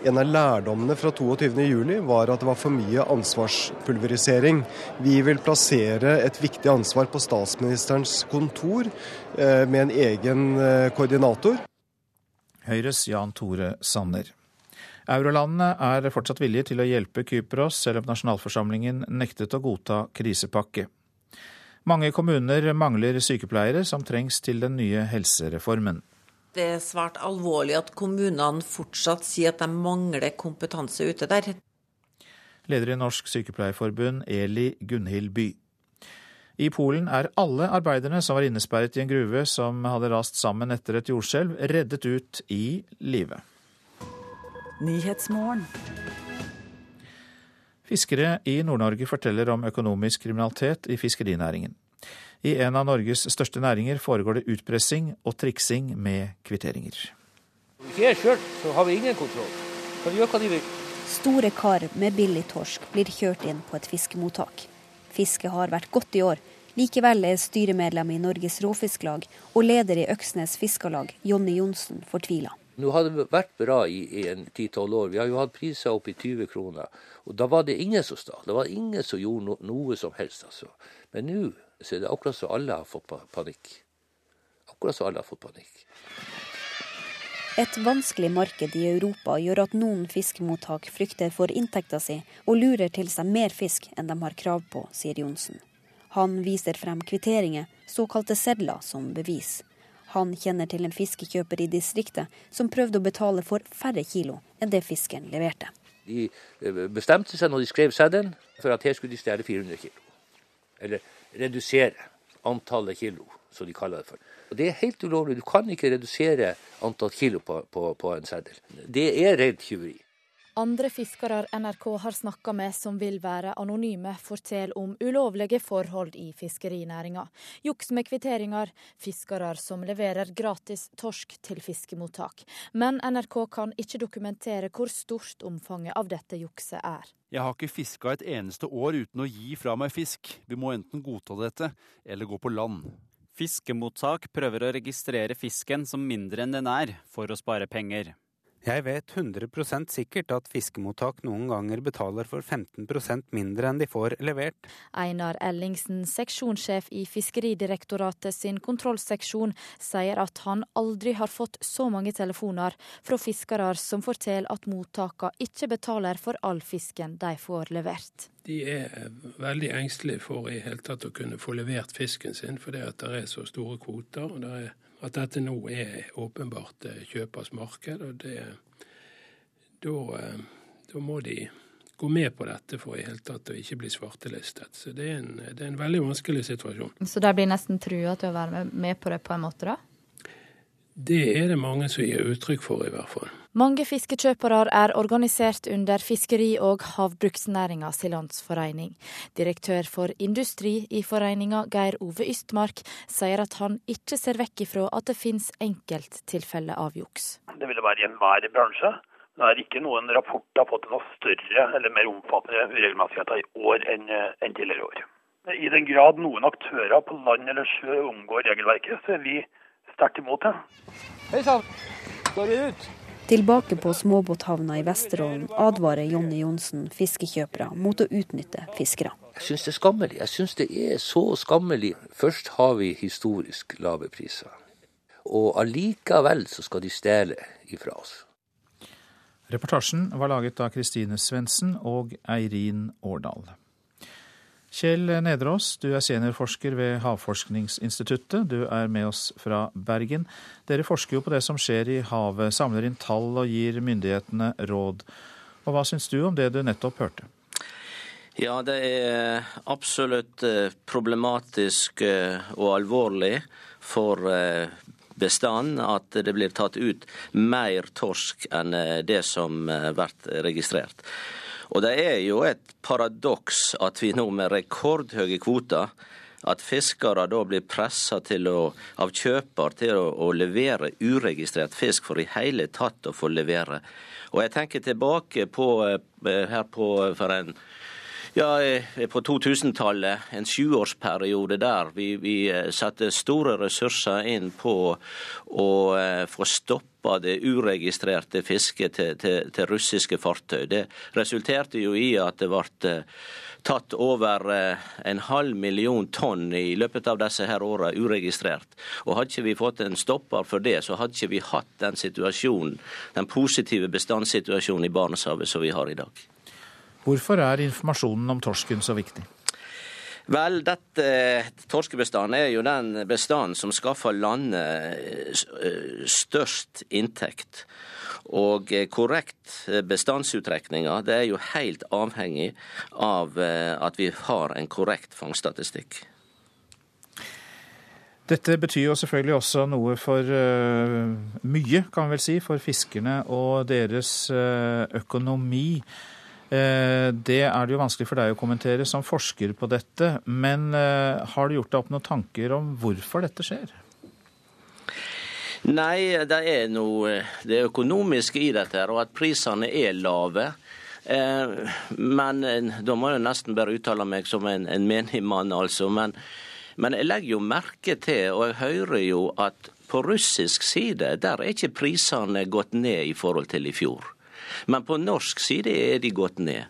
Speaker 36: En av lærdommene fra 22.07 var at det var for mye ansvarspulverisering. Vi vil plassere et viktig ansvar på statsministerens kontor eh, med en egen eh, koordinator.
Speaker 2: Høyres Jan Tore Sanner. Eurolandene er fortsatt villige til å hjelpe Kypros, selv om nasjonalforsamlingen nektet å godta krisepakke. Mange kommuner mangler sykepleiere som trengs til den nye helsereformen.
Speaker 37: Det er svært alvorlig at kommunene fortsatt sier at de mangler kompetanse ute der.
Speaker 2: Leder i Norsk Sykepleierforbund, Eli Gunhild By. I Polen er alle arbeiderne som var innesperret i en gruve som hadde rast sammen etter et jordskjelv, reddet ut i live. Fiskere i Nord-Norge forteller om økonomisk kriminalitet i fiskerinæringen. I en av Norges største næringer foregår det utpressing og triksing med kvitteringer.
Speaker 38: Hvis Ikke er kjørt, så har vi ingen kontroll. Kan gjøre hva de vil.
Speaker 39: Store kar med billig torsk blir kjørt inn på et fiskemottak. Fisket har vært godt i år. Likevel er styremedlem i Norges Råfisklag og leder i Øksnes Fiskarlag, Jonny Johnsen, fortvila.
Speaker 35: Nå har det vært bra i, i en 10-12 år. Vi har jo hatt priser opp i 20 kroner. Og da var det ingen som stal. Det var ingen som gjorde no, noe som helst. altså. Men nå er det akkurat som alle har fått panikk. Akkurat som alle har fått panikk.
Speaker 39: Et vanskelig marked i Europa gjør at noen fiskemottak frykter for inntekta si og lurer til seg mer fisk enn de har krav på, sier Johnsen. Han viser frem kvitteringer, såkalte sedler, som bevis. Han kjenner til en fiskekjøper i distriktet som prøvde å betale for færre kilo enn det fisken leverte.
Speaker 35: De eh, bestemte seg når de skrev seddelen for at her skulle de stjele 400 kilo. Eller redusere antallet kilo, som de kaller det for. Og Det er helt ulovlig. Du kan ikke redusere antall kilo på, på, på en seddel. Det er rent tyveri.
Speaker 40: Andre fiskere NRK har snakka med som vil være anonyme, forteller om ulovlige forhold i fiskerinæringa. Juks med kvitteringer, fiskere som leverer gratis torsk til fiskemottak. Men NRK kan ikke dokumentere hvor stort omfanget av dette jukset er.
Speaker 41: Jeg har ikke fiska et eneste år uten å gi fra meg fisk. Vi må enten godta dette, eller gå på land.
Speaker 42: Fiskemottak prøver å registrere fisken som mindre enn den er, for å spare penger.
Speaker 43: Jeg vet 100% sikkert at fiskemottak noen ganger betaler for 15% mindre enn de får levert.
Speaker 40: Einar Ellingsen, seksjonssjef i Fiskeridirektoratet sin kontrollseksjon, sier at han aldri har fått så mange telefoner fra fiskere som forteller at mottakene ikke betaler for all fisken de får levert.
Speaker 44: De er veldig engstelige for i hele tatt å kunne få levert fisken sin, fordi det er så store kvoter. og det er at dette nå er åpenbart eh, kjøpers marked. og det, da, eh, da, må de gå med på dette for i hele tatt å ikke bli svartelistet. Så det er, en, det er en veldig vanskelig situasjon.
Speaker 40: Så de blir nesten trua til å være med på det på en måte, da?
Speaker 44: Det er det mange som gir uttrykk for, i hvert fall.
Speaker 40: Mange fiskekjøpere er organisert under Fiskeri- og havbruksnæringa si landsforening. Direktør for industri i foreninga, Geir Ove Ystmark, sier at han ikke ser vekk ifra at det finnes enkelttilfeller av juks.
Speaker 45: Det vil det være i enhver bransje. Det er ikke noen rapporter fått noe større eller mer omfattende uregelmessigheter i år enn, enn tidligere år. I den grad noen aktører på land eller sjø omgår regelverket, så er vi sterkt imot det.
Speaker 44: Hei sann, går det ut?
Speaker 39: Tilbake på småbåthavna i Vesterålen advarer Jonny Johnsen fiskekjøpere mot å utnytte fiskere.
Speaker 35: Jeg syns det er skammelig. Jeg syns det er så skammelig. Først har vi historisk lave priser, og allikevel så skal de stjele ifra oss.
Speaker 2: Reportasjen var laget av Kristine Svendsen og Eirin Årdal. Kjell Nedreås, du er seniorforsker ved Havforskningsinstituttet. Du er med oss fra Bergen. Dere forsker jo på det som skjer i havet, samler inn tall og gir myndighetene råd. Og Hva syns du om det du nettopp hørte?
Speaker 46: Ja, det er absolutt eh, problematisk eh, og alvorlig for bestand bestanden at det blir tatt ut mer torsk enn det som blir registrert. Og det er jo et paradoks at vi nå med rekordhøye kvoter at fiskere da blir pressa av kjøper til å, å, levere uregistrert fisk for i hele tatt å få levere. Og jeg tenker tilbake på eh, her på for en ja, eh, På 2000-tallet, en sjuårsperiode der vi, vi eh, satte store ressurser inn på å eh, få stopp det uregistrerte fisket til, til, til, russiske fartøy. Det resulterte jo i at det ble tatt over en halv million tonn i løpet av disse her åra uregistrert. Og Hadde ikke vi fått en stopper for det, så hadde ikke vi hatt den situasjonen, den positive bestandssituasjonen i Barentshavet som vi har i dag.
Speaker 2: Hvorfor er informasjonen om torsken så viktig?
Speaker 46: Vel, dette torskebestanden er jo den bestanden som skaffer landet eh, størst inntekt. Og eh, korrekt bestandsuttrekninger det er jo helt avhengig av eh, at vi har en korrekt fangststatistikk.
Speaker 2: Dette betyr jo selvfølgelig også noe for mye, kan vi vel si, for fiskerne og deres økonomi. Eh, det er det jo vanskelig for deg å kommentere som forsker på dette. Men eh, har du gjort deg opp noen tanker om hvorfor dette skjer?
Speaker 46: Nei, det er noe det økonomiske i dette, og at prisene er lave. Eh, men da må jeg nesten bare uttale meg som en, en menig mann, altså. Men, men jeg legger jo merke til, og jeg hører jo at på russisk side der er ikke prisene gått ned i forhold til i fjor. Men på norsk side er de gått ned.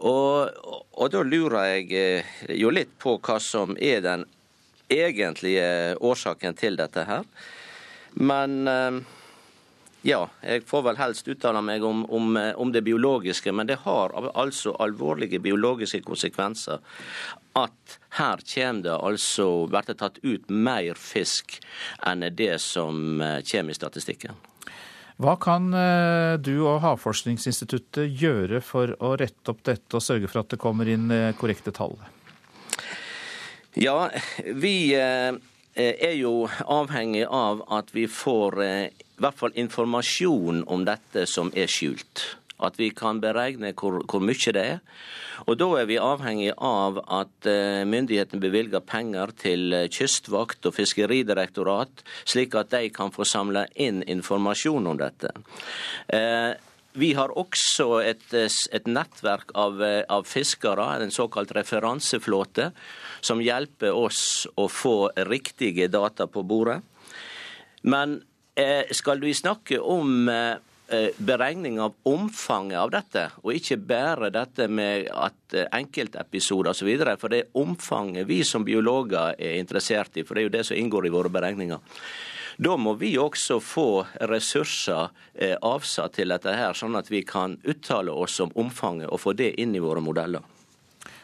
Speaker 46: Og, og da lurer jeg eh, jo litt på hva som er den egentlige årsaken til dette her. Men eh, ja, jeg får vel helst uttale meg om, om, eh, om, det biologiske, men det har altså alvorlige biologiske konsekvenser at her kommer det altså blir tatt ut mer fisk enn det som kommer i statistikken.
Speaker 2: Hva kan eh, du og Havforskningsinstituttet gjøre for å rette opp dette og sørge for at det kommer inn eh, korrekte tall?
Speaker 46: Ja, vi eh, er jo avhengig av at vi får i hvert fall informasjon om dette som er skjult. At vi kan beregne hvor, hvor mye det er. Og Da er vi avhengig av at eh, myndighetene bevilger penger til eh, kystvakt og fiskeridirektorat, slik at de kan få samla inn informasjon om dette. Eh, vi har også et, et nettverk av, av, fiskere, en såkalt referanseflåte, som hjelper oss å få riktige data på bordet. Men skal vi snakke om Eh, beregning av omfanget av dette, og ikke bare dette med at eh, enkeltepisoder osv. For det er omfanget vi som biologer er interessert i, for det er jo det som inngår i våre beregninger. Da må vi også få ressurser eh, avsatt til dette her, sånn at vi kan uttale oss om omfanget og få det inn i våre modeller.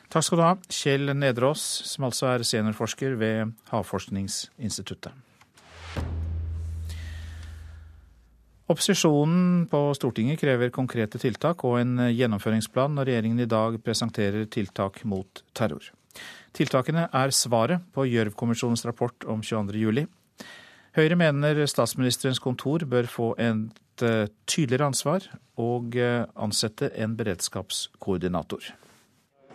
Speaker 2: Takk skal du ha, Kjell Nedreås, som altså er seniorforsker ved Havforskningsinstituttet. Opposisjonen på Stortinget krever konkrete tiltak og en gjennomføringsplan når regjeringen i dag presenterer tiltak mot terror. Tiltakene er svaret på Gjørv-kommisjonens rapport om 22.07. Høyre mener statsministerens kontor bør få et eh, tydeligere ansvar og eh, ansette en beredskapskoordinator.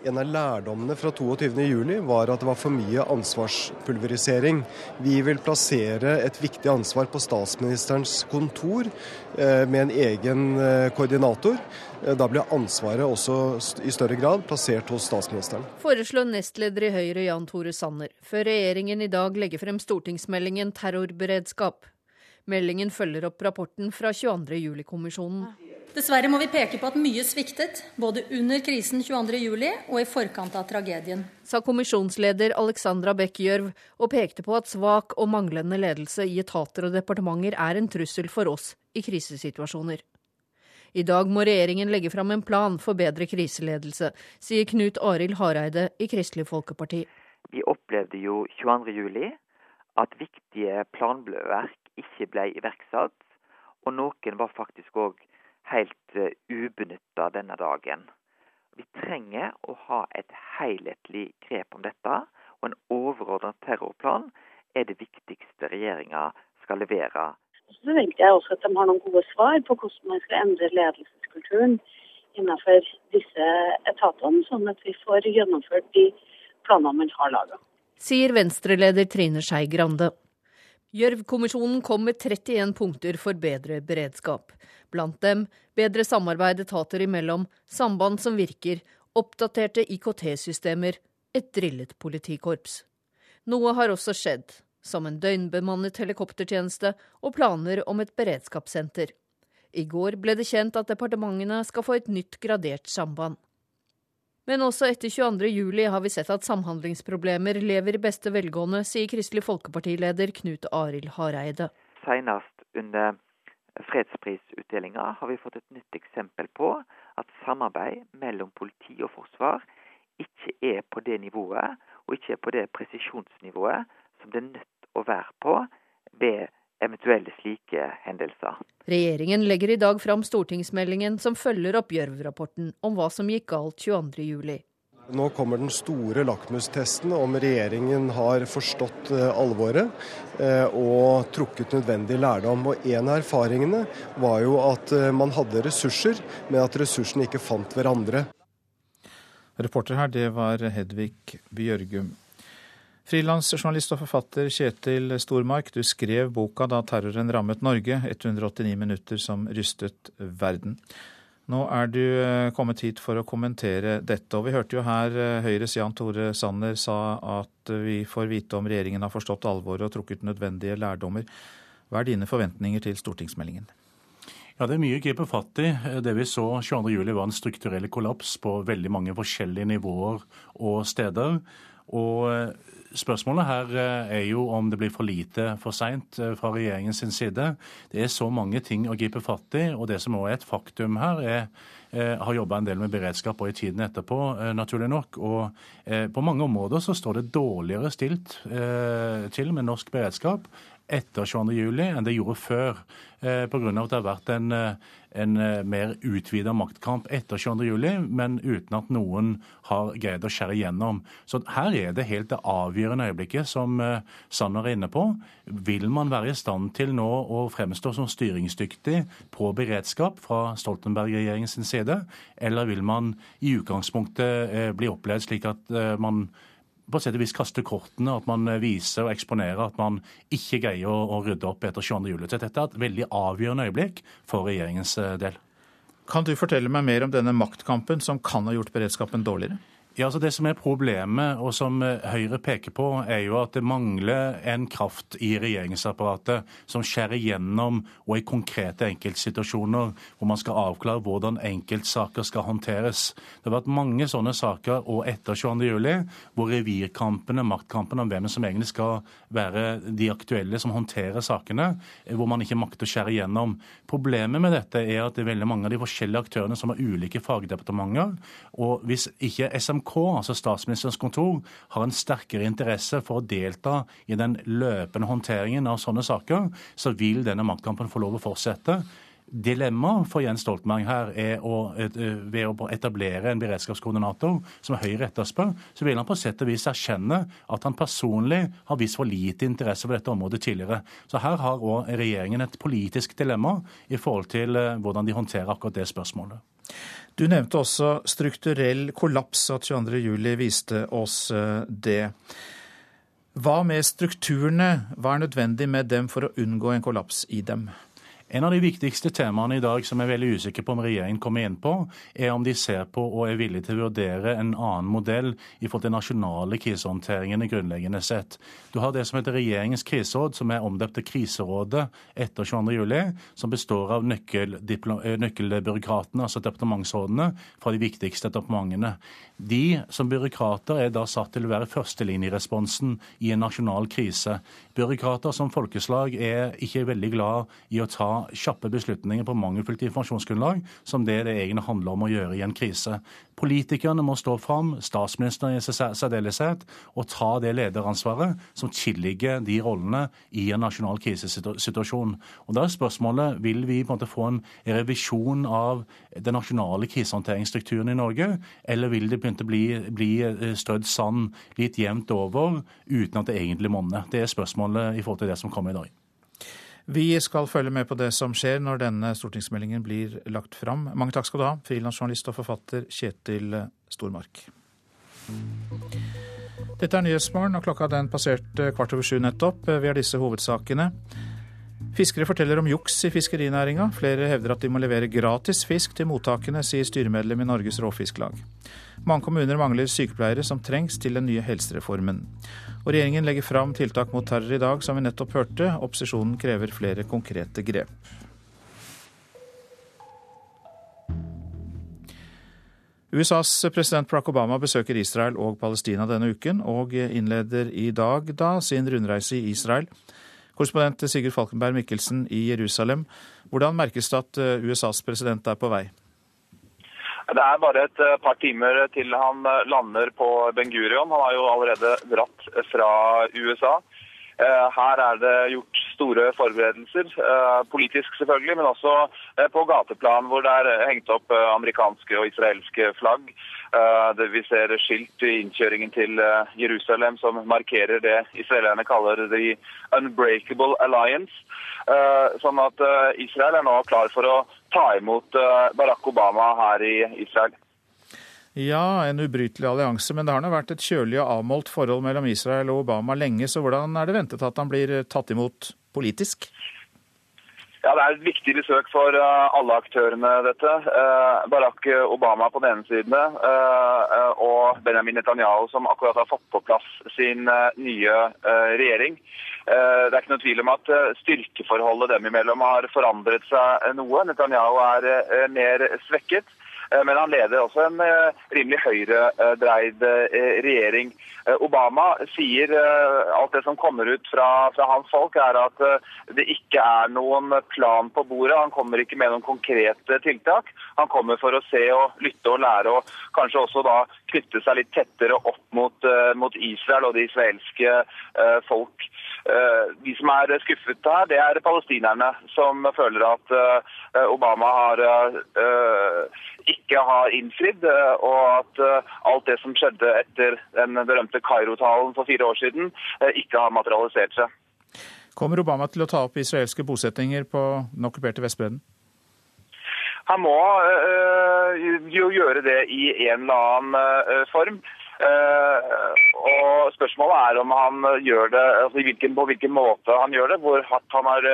Speaker 36: En av lærdommene fra 22.07 var at det var for mye ansvarspulverisering. Vi vil plassere et viktig ansvar på statsministerens kontor eh, med en egen eh, koordinator. Eh, da blir ansvaret også i større grad plassert hos statsministeren.
Speaker 47: Foreslår nestleder i Høyre Jan Tore Sanner, før regjeringen i dag legger frem stortingsmeldingen Terrorberedskap. Meldingen følger opp rapporten fra 22.07-kommisjonen.
Speaker 48: Dessverre må vi peke på at mye sviktet, både under krisen 22.07 og i forkant av tragedien.
Speaker 47: Sa kommisjonsleder Alexandra Bech Gjørv, og pekte på at svak og manglende ledelse i etater og departementer er en trussel for oss i krisesituasjoner. I dag må regjeringen legge fram en plan for bedre kriseledelse, sier Knut Arild Hareide i Kristelig Folkeparti.
Speaker 49: Vi opplevde jo 22.07 at viktige planverk ikke ble iverksatt, og noen var faktisk òg helt uh, ubenytta denne dagen. Vi trenger å ha et helhetlig grep om dette, og en overordnet terrorplan er det viktigste regjeringa skal levere.
Speaker 50: Så forventer jeg også at de har noen gode svar på hvordan man skal endre ledelseskulturen
Speaker 51: innenfor disse etatene, sånn at vi får gjennomført de planene man har laga.
Speaker 47: Sier Venstre-leder Trine Skei Grande. Gjørv-kommisjonen kom med 31 punkter for bedre beredskap. Blant dem bedre samarbeid etater imellom, samband som virker, oppdaterte IKT-systemer, et drillet politikorps. Noe har også skjedd, som en døgnbemannet helikoptertjeneste og planer om et beredskapssenter. I går ble det kjent at departementene skal få et nytt gradert samband. Men også etter 22.07 har vi sett at samhandlingsproblemer lever i beste velgående, sier Kristelig Folkeparti-leder Knut Arild Hareide.
Speaker 49: Senest under fredsprisutdelinga har vi fått et nytt eksempel på at samarbeid mellom politi og forsvar ikke er på det nivået, og ikke er på det presisjonsnivået som det er nødt å være på ved eventuelle slike hendelser.
Speaker 47: Regjeringen legger i dag fram stortingsmeldingen som følger opp Gjørv-rapporten om hva som gikk galt 22.07.
Speaker 36: Nå kommer den store lakmustesten om regjeringen har forstått eh, alvoret eh, og trukket nødvendig lærdom. Og En av erfaringene var jo at eh, man hadde ressurser, men at ressursene ikke fant hverandre.
Speaker 2: Reporter her, det var Hedvig Bjørgum. Frilansjournalist og forfatter Kjetil Stormark, du skrev boka da terroren rammet Norge, 189 minutter som rystet verden. Nå er du eh, kommet hit for å kommentere dette, og vi hørte jo her eh, Høyres Jan Tore Sanner sa at vi får vite om regjeringen har forstått alvoret og trukket nødvendige lærdommer. Hva er dine forventninger til stortingsmeldingen?
Speaker 52: Ja, Det er mye å gripe fatt i. Det vi så 22.07 var en strukturell kollaps på veldig mange forskjellige nivåer og steder. Og eh, Spørsmålet her eh, er jo om det blir for lite for seint fra fra regjeringens side. Det er så mange ting å gripe fatt i, og det som også er et faktum her, er eh, har jobba en del med beredskap og i tiden etterpå, naturlig nok. Og på mange områder så står det dårligere stilt til med norsk beredskap etter 22.07 enn det gjorde før. Eh, Pga. at det har vært en, eh, en eh, mer utvida maktkamp etter 22.07, men uten at noen har greid å skjære igjennom. Så her er det helt det avgjørende øyeblikket som Sanner er inne på. Vil man være i stand til nå å fremstå som styringsdyktig på beredskap fra Stoltenberg-regjeringens side, eller vil man i utgangspunktet bli opplevd slik at man på sett og vis kaste kortene, at man viser og eksponerer at man ikke greier å, å rydde opp etter 22. juli. Dette er et veldig avgjørende øyeblikk for regjeringens eh, del.
Speaker 2: Kan du fortelle meg mer om denne maktkampen som kan ha gjort beredskapen dårligere?
Speaker 52: Ja, altså Det som er problemet, og som eh, Høyre peker på, er jo at det mangler en kraft i regjeringsapparatet som skjærer gjennom og i konkrete enkeltsituasjoner hvor man skal avklare hvordan enkeltsaker skal håndteres. Det har vært mange sånne saker og etter 22.07 hvor revirkampene, maktkampene om hvem som egentlig skal være de aktuelle som håndterer sakene, eh, hvor man ikke makter å skjære gjennom. Problemet med dette er at det er veldig mange av de forskjellige aktørene som har ulike fagdepartementer. og hvis ikke SMK SMK, altså Statsministerens kontor, har en sterkere interesse for å delta i den løpende håndteringen av sånne saker, så vil denne maktkampen få lov å fortsette. Dilemmaet for Jens Stoltenberg her er å, ved å etablere en beredskapskoordinator som Høyre etterspør, så vil han på sett og vis erkjenne at han personlig har vist for lite interesse for dette området tidligere. Så her har òg regjeringen et politisk dilemma i forhold til hvordan de håndterer akkurat det spørsmålet.
Speaker 2: Du nevnte også strukturell kollaps, at 22.07 viste oss eh, det. Hva med strukturene? Hva er nødvendig med dem for å unngå en kollaps i dem?
Speaker 52: En av de viktigste temaene i dag som jeg er veldig usikker på om regjeringen kommer inn på, er om de ser på og er villige til å vurdere en annen modell i forhold til nasjonale krisehåndteringene grunnleggende sett. Du har det som heter regjeringens kriseråd, som er omdøpt til Kriserådet etter 22.07, som består av eh, nøkkelbyråkratene, altså departementsrådene, fra de viktigste departementene. De som byråkrater er da satt til å være førstelinjeresponsen i en nasjonal krise. Byråkrater som folkeslag er ikke veldig glad i å ta kjappe beslutninger på mangelfullt informasjonsgrunnlag, som det det egentlig handler om å gjøre i en krise. Politikerne må stå fram, statsministeren i særdeleshet, og ta det lederansvaret som tilligger de rollene i en nasjonal krisesituasjon. Og Da er spørsmålet vil vi på en måte få en revisjon av den nasjonale krisehåndteringsstrukturen i Norge, eller vil det begynne å bli, bli eh, strødd sand litt jevnt over uten at det egentlig monner? Det er spørsmålet i forhold til det som kommer i dag.
Speaker 2: Vi skal følge med på det som skjer når denne stortingsmeldingen blir lagt fram. Mange takk skal du ha, frilansjournalist og forfatter Kjetil Stormark. Dette er Nyhetsmorgen, og klokka den passerte kvart over sju nettopp. Vi har disse hovedsakene. Fiskere forteller om juks i fiskerinæringa. Flere hevder at de må levere gratis fisk til mottakene, sier styremedlem i Norges Råfisklag. Mange kommuner mangler sykepleiere som trengs til den nye helsereformen. Og regjeringen legger fram tiltak mot terror i dag, som vi nettopp hørte. Opposisjonen krever flere konkrete grep. USAs president Barack Obama besøker Israel og Palestina denne uken, og innleder i dag da sin rundreise i Israel. Korrespondent Sigurd Falkenberg Mikkelsen i Jerusalem, hvordan merkes det at USAs president er på vei?
Speaker 53: Det er bare et par timer til han lander på Ben Gurion. Han har jo allerede dratt fra USA. Her er det gjort store forberedelser, politisk selvfølgelig, men også på gateplan hvor det er hengt opp amerikanske og israelske flagg. Vi ser skilt i innkjøringen til Jerusalem som markerer det israelerne kaller the unbreakable alliance. Sånn at Israel er nå klar for å ta imot Barack Obama her i Israel.
Speaker 2: Ja, en ubrytelig allianse, men det har nå vært et kjølig og avmålt forhold mellom Israel og Obama lenge, så hvordan er det ventet at han blir tatt imot politisk?
Speaker 53: Ja, Det er et viktig besøk for alle aktørene, dette. Barack Obama på den ene siden og Benjamin Netanyahu, som akkurat har fått på plass sin nye regjering. Det er ikke noe tvil om at styrkeforholdet dem imellom har forandret seg noe. Netanyahu er mer svekket. Men han leder også en rimelig høyredreid regjering. Obama sier alt det som kommer ut fra, fra, hans folk, er at det ikke er noen plan på bordet. Han kommer ikke med noen konkrete tiltak. Han kommer for å se og lytte og lære, og kanskje også da knytte seg litt tettere opp mot, mot Israel og det israelske folk. De som er skuffet her, det er palestinerne, som føler at Obama har ikke har innfridd, og at alt det som skjedde etter den berømte Kairo-talen for fire år siden, ikke har materialisert seg.
Speaker 2: Kommer Obama til å ta opp israelske bosettinger på den okkuperte Vestbredden?
Speaker 53: Han må jo gjøre det i en eller annen form. og Spørsmålet er om han gjør det, altså hvilken, på hvilken måte han gjør det, hvor hardt han har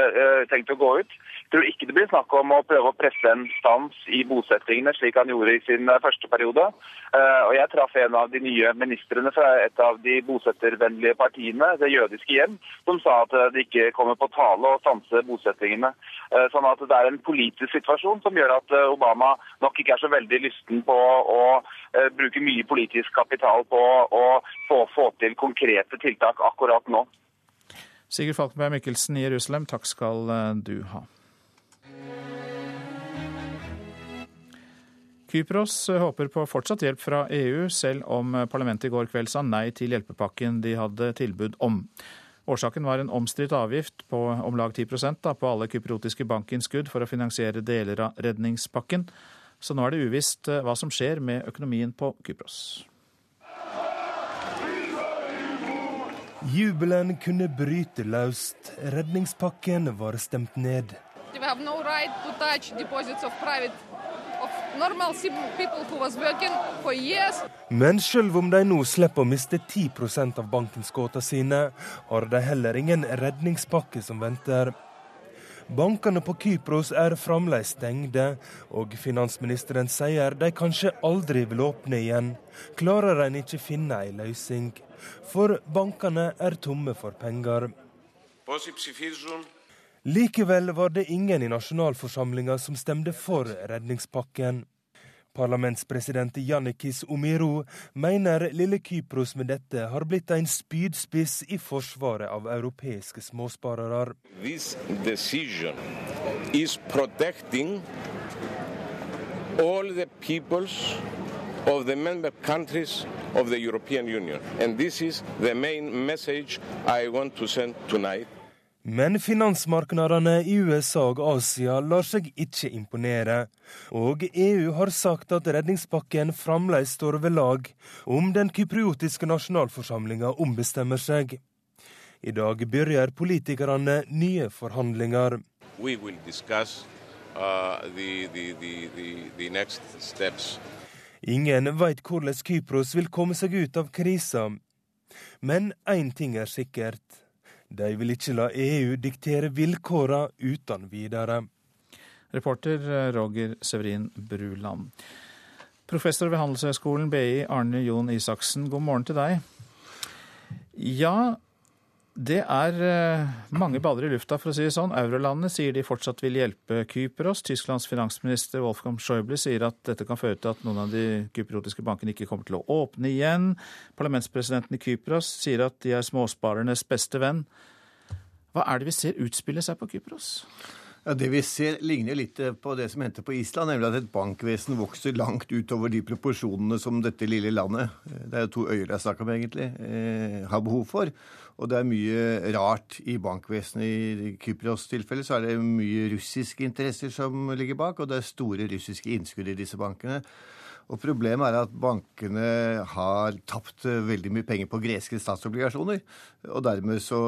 Speaker 53: tenkt å gå ut. Tror ikke det blir snakk om å prøve å presse en stans i bosettingene, slik han gjorde i sin første periode. Og Jeg traff en av de nye ministrene fra et av de bosettervennlige partiene, Det jødiske hjem, som sa at det ikke kommer på tale å stanse bosettingene. Sånn at det er en politisk situasjon som gjør at Obama nok ikke er så veldig lysten på å bruke mye politisk kapital på å få, få til konkrete tiltak akkurat nå.
Speaker 2: Sigurd Falkenberg Mikkelsen i Jerusalem, takk skal du ha. Kypros håper på fortsatt hjelp fra EU, selv om parlamentet i går kveld sa nei til hjelpepakken de hadde tilbud om. Årsaken var en omstridt avgift på om lag 10 da, på alle kypriotiske bankinnskudd for å finansiere deler av redningspakken. Så nå er det uvisst hva som skjer med økonomien på Kypros.
Speaker 50: Jubelen kunne bryte løst. Redningspakken var stemt ned.
Speaker 54: We have no right to touch deposits of private
Speaker 50: men selv om de nå slipper å miste 10% av bankinnskuddene sine, har de heller ingen redningspakke som venter. Bankene på Kypros er fremdeles stengte, og finansministeren sier de kanskje aldri vil åpne igjen, klarer en ikke finne ei løsning. For bankene er tomme for penger. Likevel var det ingen i nasjonalforsamlinga som stemte for redningspakken. Parlamentspresident Jannikis Omiro mener lille Kypros med dette har blitt en spydspiss i forsvaret av europeiske småsparere.
Speaker 55: all the peoples of the member countries of the European Union. And this is the main message I want to send tonight.
Speaker 50: Men finansmarkedene i USA og Asia lar seg ikke imponere. Og EU har sagt at redningspakken fremdeles står ved lag om den kypriotiske nasjonalforsamlinga ombestemmer seg. I dag begynner politikerne nye forhandlinger.
Speaker 55: We will discuss uh, the, the, the, the next steps.
Speaker 50: Ingen veit hvordan Kypros vil komme seg ut av krisa. Men én ting er sikkert. De vil ikke la EU diktere vilkårene uten videre.
Speaker 2: Reporter eh, Roger Severin Bruland. Professor ved Handelshøyskolen BI Arne Jon Isaksen, god morgen til deg. Ja, det er eh, mange baller i lufta, for å si det sånn. Eurolandene sier de fortsatt vil hjelpe Kypros. Tysklands finansminister Wolfgang Schäuble sier at dette kan føre til at noen av de kypriotiske bankene ikke kommer til å åpne igjen. Parlamentspresidenten i Kypros sier at de er småsparernes beste venn. Hva er det vi ser utspille seg på Kypros?
Speaker 56: Ja, Det vi ser ligner litt på det som hendte på Island, nemlig at et bankvesen vokser langt utover de proporsjonene som dette lille landet, det er jo to øyer det er snakk om egentlig, eh, har behov for. Og det er mye rart i bankvesenet. I Kypros tilfelle så er det mye russiske interesser som ligger bak, og det er store russiske innskudd i disse bankene. Og Problemet er at bankene har tapt veldig mye penger på greske statsobligasjoner. Og dermed så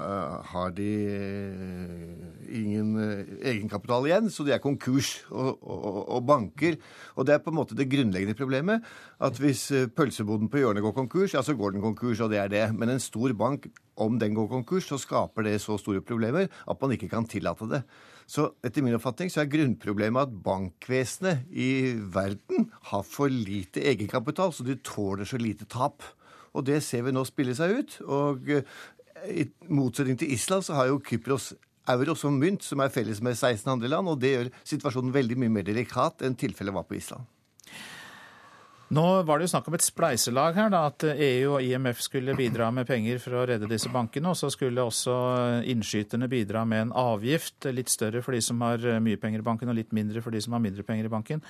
Speaker 56: eh, har de eh, ingen eh, egenkapital igjen, så de er konkurs og, og, og, banker. Og det er på en måte det grunnleggende problemet. At hvis pølseboden på hjørnet går konkurs, ja, så går den konkurs, og det er det. Men en stor bank, om den går konkurs, så skaper det så store problemer at man ikke kan tillate det. Så etter min oppfatning så er grunnproblemet at bankvesenet i verden har for lite egenkapital, så de tåler så lite tap. Og det ser vi nå spille seg ut. Og eh, i motsetning til Island så har jo Kypros euro som mynt, som er felles med 16 andre land, og det gjør situasjonen veldig mye mer delikat enn tilfellet var på Island.
Speaker 2: Nå var det jo snakk om et spleiselag her, da, at EU og IMF skulle bidra med penger for å redde disse bankene. Og så skulle også innskyterne bidra med en avgift, litt større for de som har mye penger i banken, og litt mindre for de som har mindre penger i banken.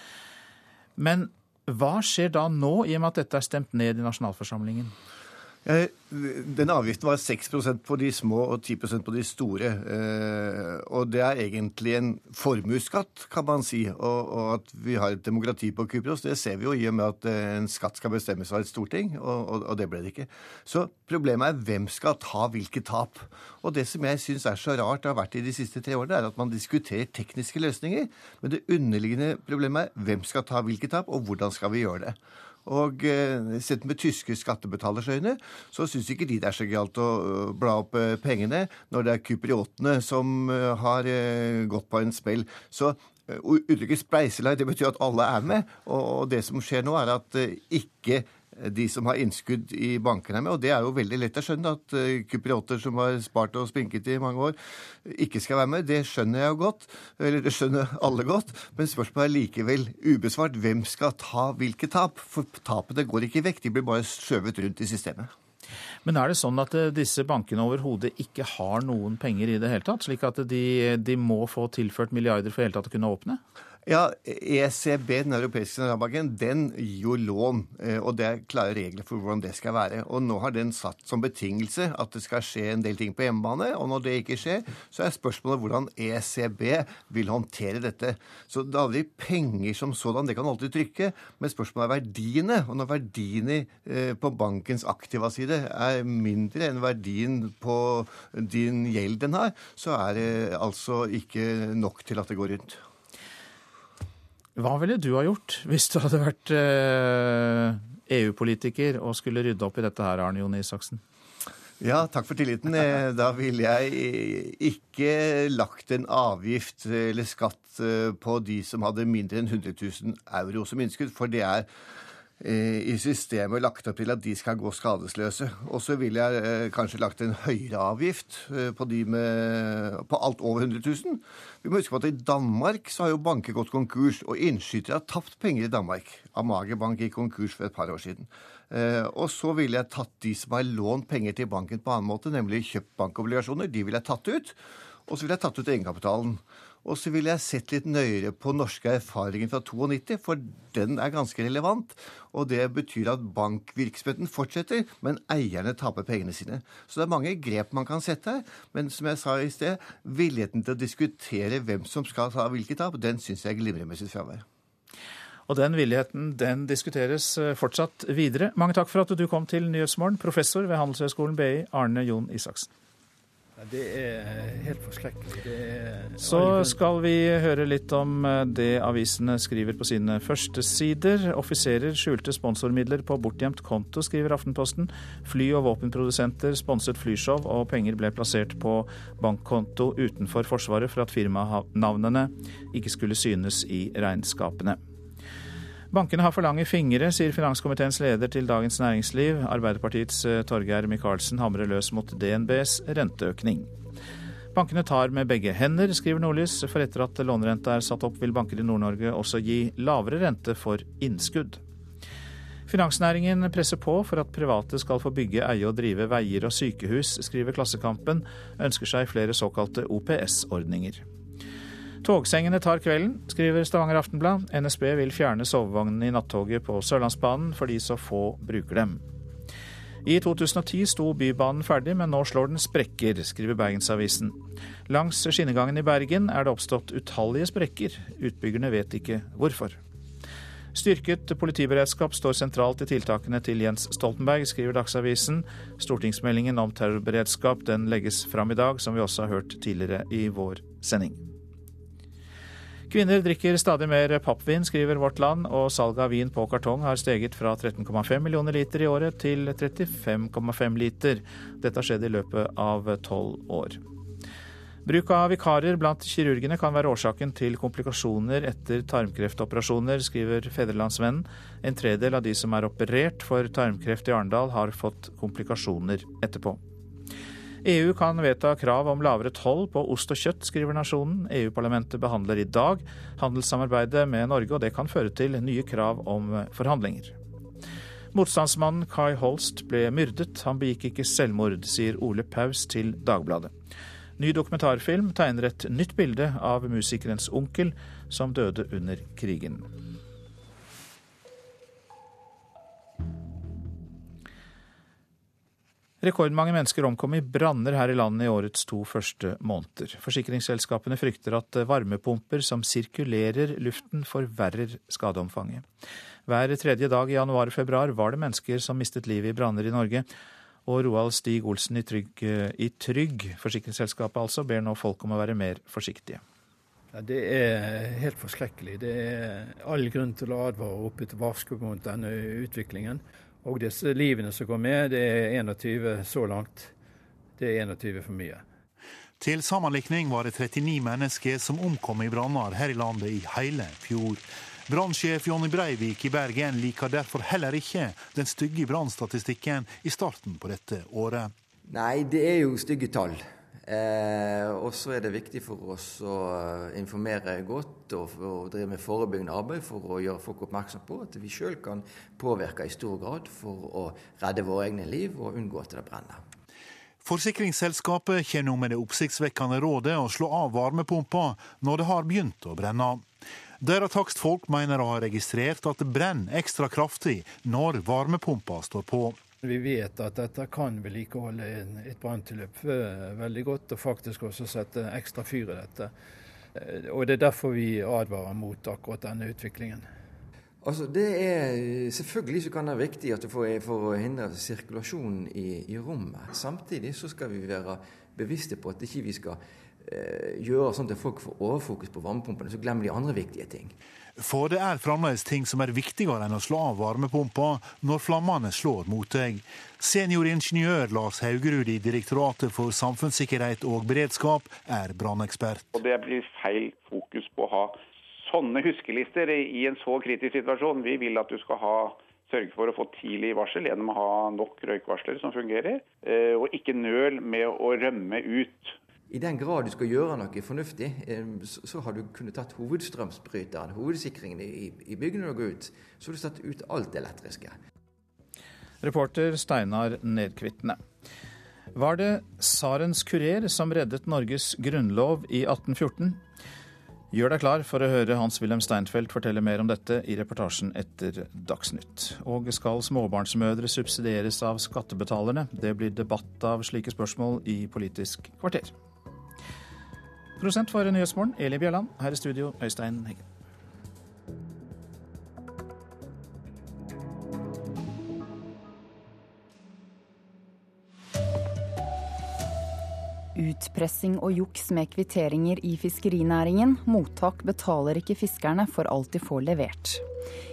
Speaker 2: Men hva skjer da nå, i og med at dette er stemt ned i nasjonalforsamlingen?
Speaker 56: Den avgiften var 6% på de små og 10% på de store. Eh, og det er egentlig en formuesskatt, kan man si. Og, at vi har et demokrati på Kypros, det ser vi jo i og med at eh, en skatt skal bestemmes av et storting, og, det ble det ikke. Så problemet er hvem skal ta hvilke tap. Og det som jeg syns er så rart det har vært i de siste tre årene, er at man diskuterer tekniske løsninger. Men det underliggende problemet er hvem skal ta hvilke tap, og hvordan skal vi gjøre det. Og eh, sett med tyske skattebetalers øyne, så syns ikke de det er så galt å eh, bla opp eh, pengene når det er kypriotene som har gått på en smell. Så uttrykket spleiselag det betyr at alle er med. Og det som skjer nå, er at ikke de som har innskudd i bankene med. Og det er jo veldig lett å skjønne at uh, kyprioter som har spart og spinket i mange år, ikke skal være med. Det skjønner jeg jo godt. Eller det skjønner alle godt. Men spørsmålet er likevel ubesvart. Hvem skal ta hvilke tap? For tapene går ikke vekk. De blir bare skjøvet rundt i systemet.
Speaker 2: Men er det sånn at eh, disse bankene overhodet ikke har noen penger i det hele tatt, slik at de, de må få tilført milliarder for i hele tatt å kunne åpne?
Speaker 56: Ja, ECB, den europeiske sentralbanken, den gir jo lån. Eh, og det er klare regler for hvordan det skal være. Og nå har den satt som betingelse at det skal skje en del ting på hjemmebane. Og når det ikke skjer, så er spørsmålet hvordan ECB vil håndtere dette. Så det er aldri penger som sådan, det kan alltid trykke. Men spørsmålet er verdiene. Og når verdiene eh, på bankens aktiva side er mindre enn verdien på din gjeld den har, så er det altså ikke nok til at det går rundt.
Speaker 2: Hva ville du ha gjort hvis du hadde vært EU-politiker eh, e og skulle rydde opp i dette her, Arne Jon Isaksen?
Speaker 56: Ja, takk for tilliten. Eh, da ville jeg ikke lagt en avgift eller skatt eh, på de som hadde mindre enn 100 000 euro som innskudd, for det er i systemet lagt opp til at de skal gå skadesløse. Og så ville jeg kanskje lagt en høyere avgift på, de med, på alt over 100 000. Vi må huske på at I Danmark så har jo banker gått konkurs, og innskytere har tapt penger i Danmark. Amager Bank gikk konkurs for et par år siden. Eh, og så ville jeg tatt de som har lånt penger til banken på annen måte, nemlig kjøpt bankobligasjoner. De ville jeg tatt ut. Og så ville jeg tatt ut egenkapitalen. Og så ville jeg sett litt nøyere på norske erfaringer fra 92, for den er ganske relevant. Og det betyr at bankvirksomheten fortsetter, men eierne taper pengene sine. Så det er mange grep man kan sette her. Men som jeg sa i sted, villigheten til å diskutere hvem som skal ta hvilket tap, den syns jeg glimrer med sitt fravær.
Speaker 2: Og den villigheten den diskuteres eh, fortsatt videre. Mange takk for at du kom til Nyhetsmorgen, professor ved Handelshøyskolen BI, Arne Jon Isaksen.
Speaker 57: Det er helt forskrekkelig. Er
Speaker 2: Så skal vi høre litt om eh, det avisene skriver på sine førstesider. Offiserer skjulte sponsormidler på bortgjemt konto, skriver Aftenposten. Fly- og våpenprodusenter sponset flyshow, og penger ble plassert på bankkonto utenfor Forsvaret for at firmanavnene ikke skulle synes i regnskapene. Bankene har for lange fingre, sier finanskomiteens leder til Dagens Næringsliv. Arbeiderpartiets eh, Torgeir Micaelsen hamrer løs mot DNBs renteøkning. Bankene tar med begge hender, skriver Nordlys, for etter at lånerenta er satt opp, vil banker i Nord-Norge også gi lavere rente for innskudd. Finansnæringen presser på for at private skal få bygge, eie og drive veier og sykehus, skriver Klassekampen, ønsker seg flere såkalte OPS-ordninger. Togsengene tar kvelden, skriver Stavanger Aftenblad. NSB vil fjerne sovevognene i nattoget på Sørlandsbanen fordi så få bruker dem. I 2010 sto Bybanen ferdig, men nå slår den sprekker, skriver Bergensavisen. Langs skinnegangen i Bergen er det oppstått utallige sprekker. Utbyggerne vet ikke hvorfor. Styrket politiberedskap står sentralt i tiltakene til Jens Stoltenberg, skriver Dagsavisen. Stortingsmeldingen om terrorberedskap den legges fram i dag, som vi også har hørt tidligere i vår sending. Kvinner drikker stadig mer pappvin, skriver Vårt Land, og salget av vin på kartong har steget fra 13,5 millioner liter i året til 35,5 liter. Dette har skjedd i løpet av tolv år. Bruk av vikarer blant kirurgene kan være årsaken til komplikasjoner etter tarmkreftoperasjoner, skriver Fedrelandsvennen. En tredel av de som er operert for tarmkreft i Arendal, har fått komplikasjoner etterpå. EU kan vedta krav om lavere toll på ost og kjøtt, skriver Nasjonen. EU-parlamentet behandler i dag handelssamarbeidet med Norge, og det kan føre til nye krav om forhandlinger. Motstandsmannen Kai Holst ble myrdet. Han begikk ikke selvmord, sier Ole Paus til Dagbladet. Ny dokumentarfilm tegner et nytt bilde av musikerens onkel, som døde under krigen. Rekordmange mennesker omkom i branner her i landet i årets to første måneder. Forsikringsselskapene frykter at varmepumper som sirkulerer luften, forverrer skadeomfanget. Hver tredje dag i januar og februar var det mennesker som mistet livet i branner i Norge. Og Roald Stig Olsen i Trygg, i Trygg, forsikringsselskapet altså, ber nå folk om å være mer forsiktige.
Speaker 57: Ja, det er helt forskrekkelig. Det er all grunn til å advare opp et varsko mot denne utviklingen. Og disse livene som går med, det er 21 så langt. Det er 21 for mye.
Speaker 58: Til sammenlikning var det 39 mennesker som omkom i branner her i landet i hele fjor. Brannsjef Jonny Breivik i Bergen liker derfor heller ikke den stygge brannstatistikken i starten på dette året.
Speaker 59: Nei, det er jo stygge tall. Eh, og så er det viktig for oss å eh, informere godt og, og, drive med forebyggende arbeid for å gjøre folk oppmerksom på at vi sjøl kan påvirke i stor grad for å redde våre egne liv og unngå at det brenner.
Speaker 58: Forsikringsselskapet kommer med det oppsiktsvekkende rådet å slå av varmepumpa når det har begynt å brenne. Deres takstfolk mener å ha registrert at det brenner ekstra kraftig når varmepumpa står på.
Speaker 57: Vi vet at dette kan vedlikeholde et branntilløp veldig godt, og faktisk også sette ekstra fyr i dette. Eh, og Det er derfor vi advarer mot akkurat denne utviklingen.
Speaker 59: Altså, det er, Selvfølgelig så kan det være viktig at for, for å hindre sirkulasjon i, i, rommet. Samtidig så skal vi være bevisste på at ikke vi skal eh, gjøre sånn at folk får overfokus på varmepumpene, så glemmer de andre viktige ting.
Speaker 58: For det er fremdeles ting som er viktigere enn å slå av varmepumpa når flammene slår mot deg. Senioringeniør Lars Haugerud i Direktoratet for samfunnssikkerhet og beredskap er brannekspert.
Speaker 60: Det blir feil fokus på å ha sånne huskelister i en så kritisk situasjon. Vi vil at du skal ha sørge for å få tidlig varsel gjennom å ha nok røykvarsler som fungerer, eh, og ikke nøl med å rømme ut
Speaker 59: i den grad du skal gjøre noe fornuftig, eh, så har du kunnet tatt hovedstrømsbryteren, hovedsikringen i, byggene og gå ut. Så har du satt ut alt det elektriske.
Speaker 2: Reporter Steinar Nedkvitne. Var det tsarens kurer som reddet Norges grunnlov i 1814? Gjør deg klar for å høre Hans-Wilhelm Steinfeld fortelle mer om dette i reportasjen etter Dagsnytt. Og skal småbarnsmødre subsidieres av skattebetalerne? Det blir debatt av slike spørsmål i Politisk kvarter. Produsent for Nyhetsmorgen, Eli Bjørland. Her i studio, Øystein Heggen.
Speaker 61: Utpressing og juks med kvitteringer i fiskerinæringen. Mottak betaler ikke fiskerne for alt de får levert.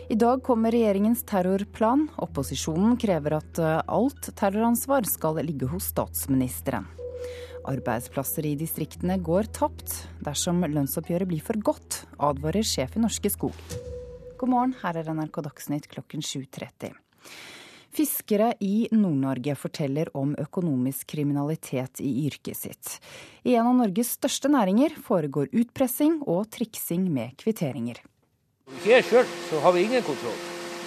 Speaker 61: I dag kommer regjeringens terrorplan. Opposisjonen krever at eh, alt terroransvar skal ligge hos statsministeren. Arbeidsplasser i distriktene går tapt dersom lønnsoppgjøret blir for godt, advarer sjef i Norske Skog. God morgen, her er NRK Dagsnytt klokken 7.30. Fiskere i Nord-Norge forteller om økonomisk kriminalitet i yrket sitt. I en av Norges største næringer foregår utpressing og triksing med kvitteringer.
Speaker 35: Her sjøl så har vi ingen kontroll.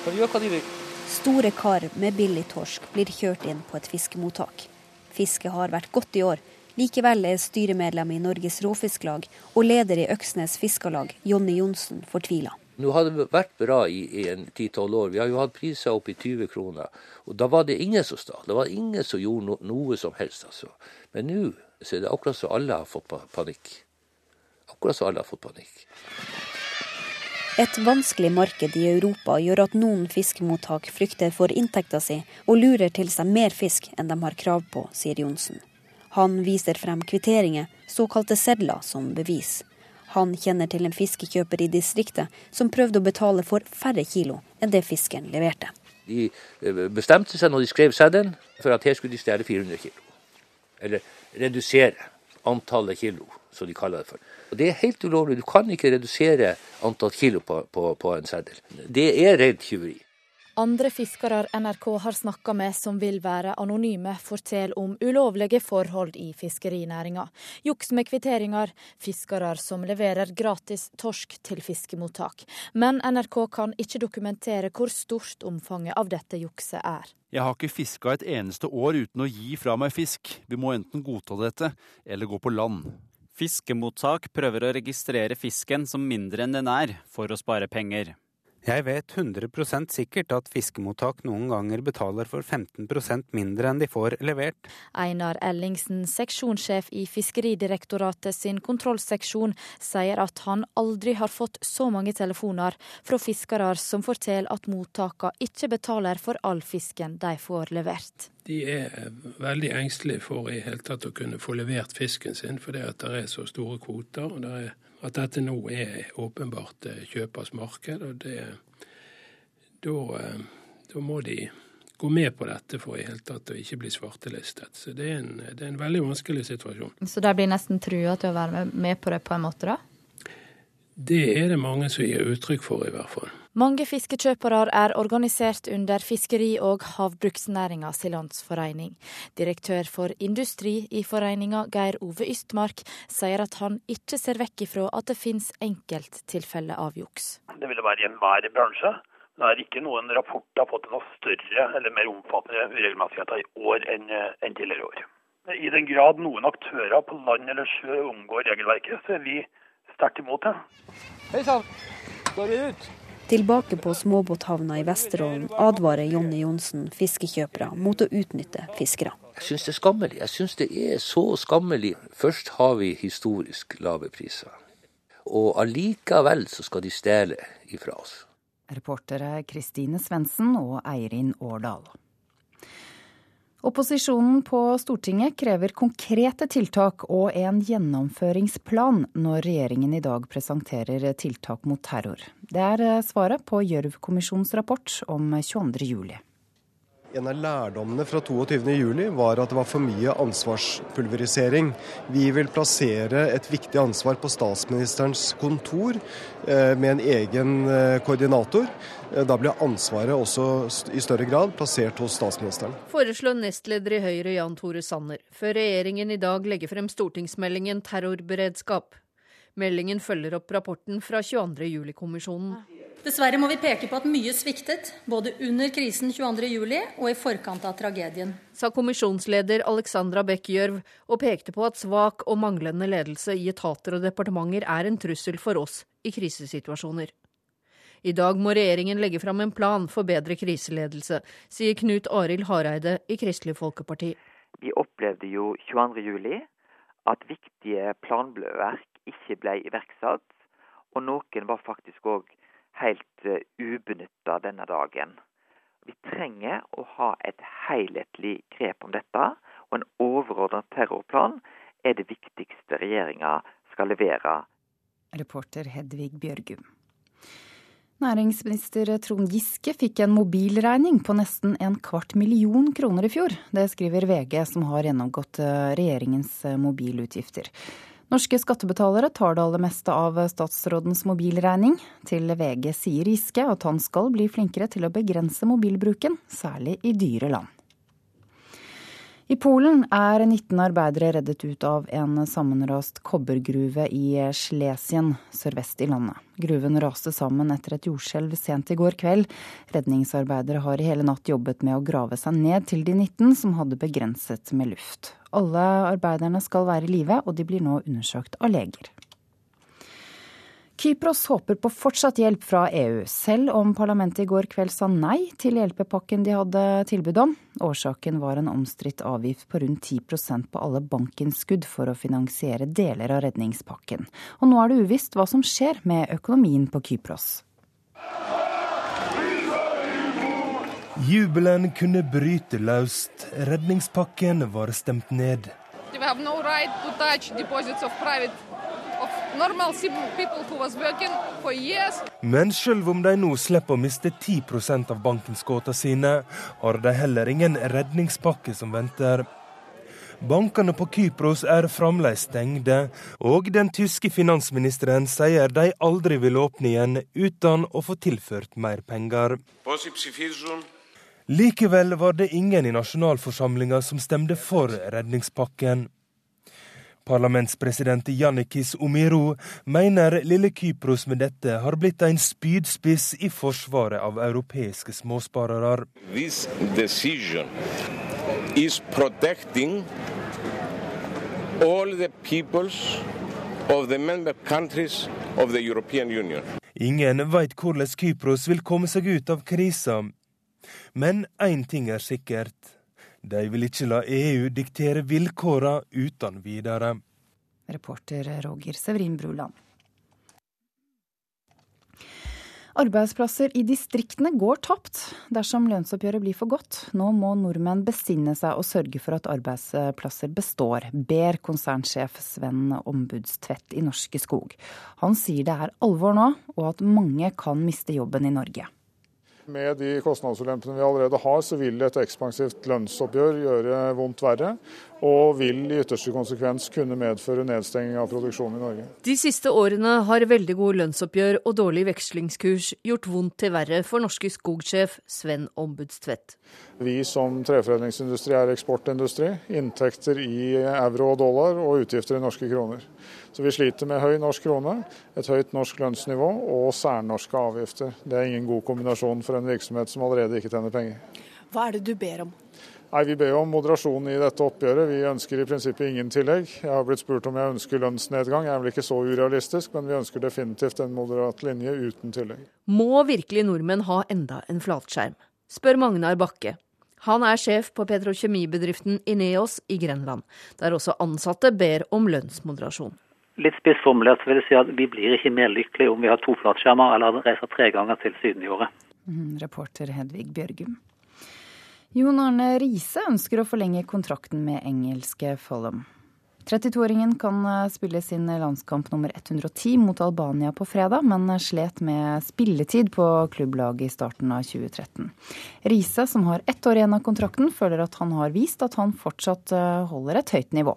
Speaker 35: Kan gjøre hva de vil.
Speaker 39: Store kar med billig torsk blir kjørt inn på et fiskemottak. Fisket har vært godt i år. Likevel er styremedlem i Norges Råfisklag og leder i Øksnes Fiskarlag, Jonny Johnsen, fortvila.
Speaker 35: Nå har det vært bra i, i en 10-12 år. Vi har jo hatt priser opp i 20 kroner. Og da var det ingen som stal. Det var ingen som gjorde no, noe som helst. altså. Men nå så er det akkurat som alle har fått panikk. Akkurat som alle har fått panikk.
Speaker 39: Et vanskelig marked i Europa gjør at noen fiskemottak frykter for inntekta si, og lurer til seg mer fisk enn de har krav på, sier Johnsen. Han viser frem kvitteringer, såkalte sedler, som bevis. Han kjenner til en fiskekjøper i distriktet som prøvde å betale for færre kilo enn det fisken leverte.
Speaker 35: De eh, bestemte seg når de skrev seddelen for at her skulle de stjele 400 kilo. Eller redusere antallet kilo, som de kaller det for. Og Det er helt ulovlig. Du kan ikke redusere antall kilo på, på, på en seddel. Det er rent tyveri.
Speaker 62: Andre fiskere NRK har snakka med som vil være anonyme, forteller om ulovlige forhold i fiskerinæringa. Juks med kvitteringer, fiskere som leverer gratis torsk til fiskemottak. Men NRK kan ikke dokumentere hvor stort omfanget av dette jukset er.
Speaker 63: Jeg har ikke fiska et eneste år uten å gi fra meg fisk. Vi må enten godta dette, eller gå på land.
Speaker 64: Fiskemottak prøver å registrere fisken som mindre enn den er, for å spare penger.
Speaker 65: Jeg vet 100% sikkert at fiskemottak noen ganger betaler for 15% mindre enn de får levert.
Speaker 62: Einar Ellingsen, seksjonssjef i Fiskeridirektoratet sin kontrollseksjon, sier at han aldri har fått så mange telefoner fra fiskere som forteller at mottakene ikke betaler for all fisken de får levert.
Speaker 44: De er veldig engstelige for i hele tatt å kunne få levert fisken sin, fordi det er så store kvoter. og det er at dette nå er åpenbart eh, kjøpers marked. og det, da, eh, da, må de gå med på dette for i hele tatt å ikke bli svartelistet. Så det er, en, det er en veldig vanskelig situasjon.
Speaker 62: Så de blir nesten trua til å være med på det på en måte, da?
Speaker 44: Det er det mange som gir uttrykk for, i hvert fall.
Speaker 62: Mange fiskekjøpere er organisert under Fiskeri- og havbruksnæringas landsforening. Direktør for industri i foreninga, Geir Ove Ystmark, sier at han ikke ser vekk ifra at det finnes enkelttilfeller av juks.
Speaker 66: Det vil være i enhver bransje. Det er ikke noen rapport har fått noe større eller mer omfattende uregelmessigheter i år enn, enn tidligere år. I den grad noen aktører på land eller sjø omgår regelverket, så er vi sterkt imot det.
Speaker 62: Hei sann, går vi ut? Tilbake på småbåthavna i Vesterålen advarer Jonny Johnsen fiskekjøpere mot å utnytte fiskere.
Speaker 35: Jeg syns det er skammelig. Jeg syns det er så skammelig. Først har vi historisk lave priser. Og allikevel så skal de stjele ifra oss.
Speaker 61: Reportere Kristine Svendsen og Eirin Årdal. Opposisjonen på Stortinget krever konkrete tiltak og en gjennomføringsplan når regjeringen i dag presenterer tiltak mot terror. Det er svaret på Gjørv-kommisjonens rapport om 22. juli.
Speaker 36: En av lærdommene fra 22.07 var at det var for mye ansvarspulverisering. Vi vil plassere et viktig ansvar på statsministerens kontor eh, med en egen eh, koordinator. Eh, da blir ansvaret også i større grad plassert hos statsministeren.
Speaker 47: Foreslår nestleder i Høyre Jan Tore Sanner, før regjeringen i dag legger frem stortingsmeldingen Terrorberedskap. Meldingen følger opp rapporten fra 22.07-kommisjonen.
Speaker 48: Dessverre må vi peke på at mye sviktet, både under krisen 22.07 og i forkant av tragedien.
Speaker 47: Sa kommisjonsleder Alexandra Bech Gjørv, og pekte på at svak og manglende ledelse i etater og departementer er en trussel for oss i krisesituasjoner. I dag må regjeringen legge fram en plan for bedre kriseledelse, sier Knut Arild Hareide i Kristelig Folkeparti.
Speaker 49: Vi opplevde jo 22.07 at viktige planverk ikke ble iverksatt, og noen var faktisk òg helt uh, ubenytta denne dagen. Vi trenger å ha et helhetlig grep om dette, og en overordnet terrorplan er det viktigste regjeringa skal levere.
Speaker 61: Reporter Hedvig Bjørgum. Næringsminister Trond Giske fikk en mobilregning på nesten en kvart million kroner i fjor. Det skriver VG, som har gjennomgått eh, regjeringens eh, mobilutgifter. Norske skattebetalere tar det aller meste av statsrådens mobilregning. Til VG sier Giske at han skal bli flinkere til å begrense mobilbruken, særlig i dyre land. I Polen er 19 arbeidere reddet ut av en sammenrast kobbergruve i Slesien sørvest i landet. Gruven raste sammen etter et jordskjelv sent i går kveld. Redningsarbeidere har i hele natt jobbet med å grave seg ned til de 19 som hadde begrenset med luft. Alle arbeiderne skal være i live, og de blir nå undersøkt av leger. Kypros håper på fortsatt hjelp fra EU, selv om parlamentet i går kveld sa nei til hjelpepakken de hadde tilbud om. Årsaken var en omstridt avgift på rundt 10% på alle bankinnskudd for å finansiere deler av redningspakken. Og nå er det uvisst hva som skjer med økonomien på Kypros.
Speaker 67: Jubelen kunne bryte løst. Redningspakken var stemt ned.
Speaker 68: We have no right to touch deposits of private
Speaker 67: men selv om de nå slipper å miste 10% av bankinnskudene sine, har de heller ingen redningspakke som venter. Bankene på Kypros er fremdeles stengte, og den tyske finansministeren sier de aldri vil åpne igjen uten å få tilført mer penger. Likevel var det ingen i nasjonalforsamlinga som stemte for redningspakken. Parlamentspresident Jannikis Omiro mener lille Kypros med dette har blitt en spydspiss i forsvaret av europeiske småsparere. Ingen veit hvordan Kypros vil komme seg ut av krisa. Men én ting er sikkert. De vil ikke la EU diktere vilkåra uten videre.
Speaker 61: Reporter Roger Severin Bruland. Arbeidsplasser i distriktene går tapt dersom lønnsoppgjøret blir for godt. Nå må nordmenn besinne seg og sørge for at arbeidsplasser består, ber konsernsjef Sven Ombudstvedt i Norske Skog. Han sier det er alvor nå, og at mange kan miste jobben i Norge.
Speaker 9: Med de kostnadsulempene vi allerede har, så vil et ekspansivt lønnsoppgjør gjøre vondt verre. Og vil i ytterste konsekvens kunne medføre nedstenging av produksjonen i Norge.
Speaker 47: De siste årene har veldig gode lønnsoppgjør og dårlig vekslingskurs gjort vondt til verre for Norske Skogsjef Sven Ombudstvedt.
Speaker 9: Vi som treforedlingsindustri er eksportindustri. Inntekter i euro og dollar og utgifter i norske kroner. Så vi sliter med høy norsk krone, et høyt norsk lønnsnivå og særnorske avgifter. Det er ingen god kombinasjon for en virksomhet som allerede ikke tjener penger.
Speaker 23: Hva er det du ber om?
Speaker 9: Nei, Vi ber om moderasjon i dette oppgjøret. Vi ønsker i prinsippet ingen tillegg. Jeg har blitt spurt om jeg ønsker lønnsnedgang. Jeg er vel ikke så urealistisk, men vi ønsker definitivt en moderat linje uten tillegg.
Speaker 47: Må virkelig nordmenn ha enda en flatskjerm? Spør Magnar Bakke. Han er sjef på petrokjemibedriften Ineos i Grenland, der også ansatte ber om lønnsmoderasjon.
Speaker 11: Litt spissformulert vil jeg si at vi blir ikke mer lykkelige om vi har to flatskjermer eller reiser tre ganger til Syden i året.
Speaker 61: Mm, reporter Hedvig Bjørgum. Jon Arne Riise ønsker å forlenge kontrakten med engelske Follum. 32-åringen kan eh, spille sin landskamp nummer 110 mot Albania på fredag, men slet med spilletid på klubblaget i starten av 2013. Riise, som har ett år igjen av kontrakten, føler at han har vist at han fortsatt eh, holder et høyt nivå.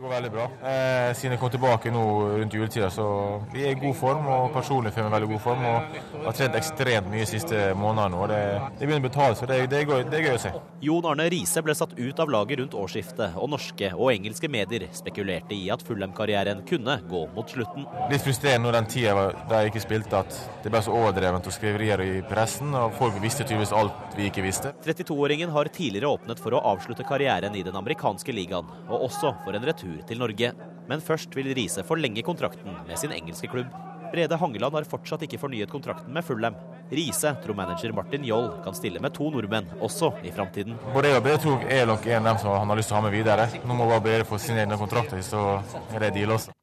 Speaker 69: Det går veldig bra. Eh, siden jeg kom tilbake nå rundt juletida, så vi er i god form. Og personlig føler jeg veldig god form. Og har trent ekstremt mye de siste månedene nå. Det, det begynner å betale seg. Det, det, det, er gøy å se.
Speaker 14: Jon Arne Riise ble satt ut av laget rundt årsskiftet, og norske og engelske medier spekulerte i at Fulham-karrieren kunne gå mot slutten.
Speaker 69: Litt frustrerende når den tida da jeg ikke spilte, at det ble så overdrevent og skriverier i pressen. Og folk visste tydeligvis alt vi ikke visste.
Speaker 14: 32-åringen har tidligere åpnet for å avslutte karrieren i den amerikanske ligaen, og også for en retur tur til Norge. Men først vil Riise forlenge kontrakten med sin engelske klubb. Brede Hangeland har fortsatt ikke fornyet kontrakten med Fulham. Riise tror manager Martin Joll kan stille med to nordmenn, også i framtiden.
Speaker 69: Både jeg og Brede tror er nok en av dem som han har lyst til å ha med videre. Nå må bare Brede få sine egne kontrakter, så er det deal også.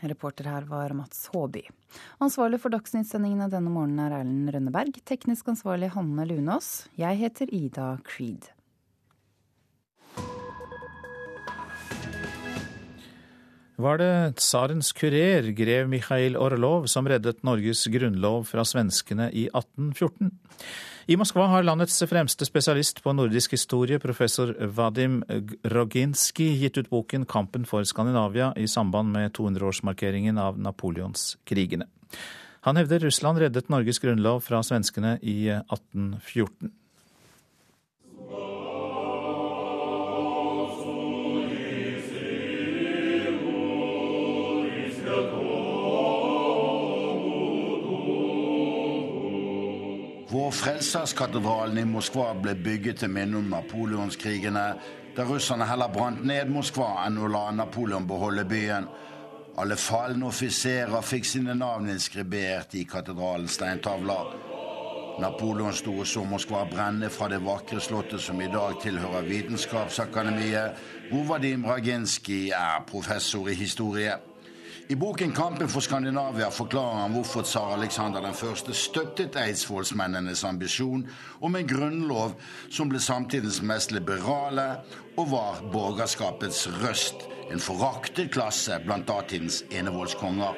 Speaker 61: Reporter her var Mats Håby. Ansvarlig for dagsnyttsendingene denne morgenen er Erlend Rønneberg. Teknisk ansvarlig Hanne Lunås. Jeg heter Ida Creed.
Speaker 2: Var det tsarens kurer, grev Mikhail Orlov, som reddet Norges grunnlov fra svenskene i 1814. I Moskva har landets fremste spesialist på nordisk historie, professor Vadim Roginski, gitt ut boken 'Kampen for Skandinavia' i samband med 200-årsmarkeringen av napoleonskrigene. Han hevder Russland reddet Norges grunnlov fra svenskene i 1814.
Speaker 70: Hvor Frelserskatedralen i Moskva ble bygget til minne om napoleonskrigene, der russerne heller brant ned Moskva enn å la Napoleon beholde byen. Alle falne offiserer fikk sine navn inskribert i katedralens steintavler. Napoleon sto og så Moskva brenne fra det vakre slottet som i dag tilhører Vitenskapsakademiet, hvor Vadim Raginskij er professor i historie. I boken 'Kampen for Skandinavia' forklarer han hvorfor tsar Alexander 1. støttet eidsvollsmennenes ambisjon om en grunnlov som ble samtidens mest liberale og var borgerskapets røst, en foraktet klasse blant datidens enevoldskonger.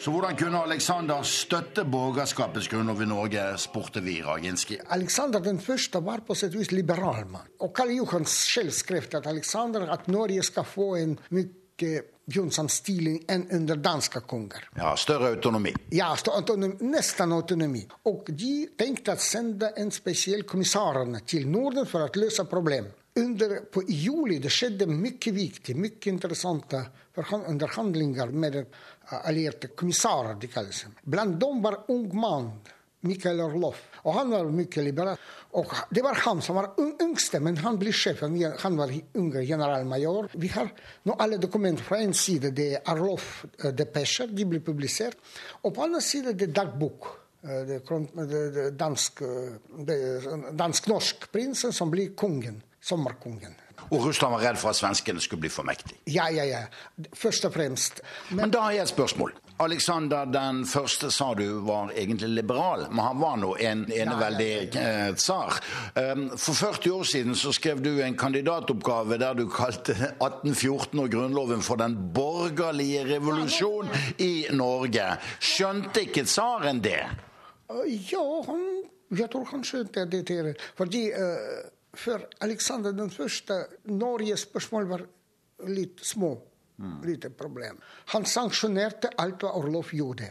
Speaker 70: Så hvordan kunne Alexander støtte borgerskapets grunnlov i Norge, spurte vi Raginski.
Speaker 71: Alexander den var på sitt vis liberal mann. Og Karl Johan selv skrev at Alexander at Norge skal få en mye gynnsom stilling enn under danske konger.
Speaker 70: Ja, Større autonomi?
Speaker 71: Ja, autonomi, nesten autonomi. Og de tenkte å sende en spesiell kommissærene til Norden for å løse problemet. Under, på, I juli det skjedde mye viktig, mye interessante underhandlinger med allierte kommissærer. de kalles. Blant dem var ung mann, Mikael Orlov. Og han var mye liberal. Og det var han som var yngste, men han ble sjefen. Han var yngre generalmajor. Vi har nå alle dokumenter fra en side. Det er Arlof depesjer, de blir publisert. Og på annen side det er dagbok. Det, er dansk-norsk dansk prinsen som blir kongen. Sommerkongen.
Speaker 70: Og Russland var redd for at svenskene skulle bli for mektige.
Speaker 71: Ja, ja, ja. Først og fremst.
Speaker 70: Men, Men da har jeg et spørsmål. Alexander den første sa du var egentlig liberal, men han var nå en eneveldig eh, tsar. Um, for 40 år siden så skrev du en kandidatoppgave der du kalte 1814 og Grunnloven for den borgerlige revolusjon i Norge. Skjønte ikke tsaren det?
Speaker 71: Ja, han, jeg tror han skjønte det. Fordi uh, for Alexander den første, Norges spørsmål var litt små. Mm. Lite problem. Han sanksjonerte alt hva Orlov gjorde.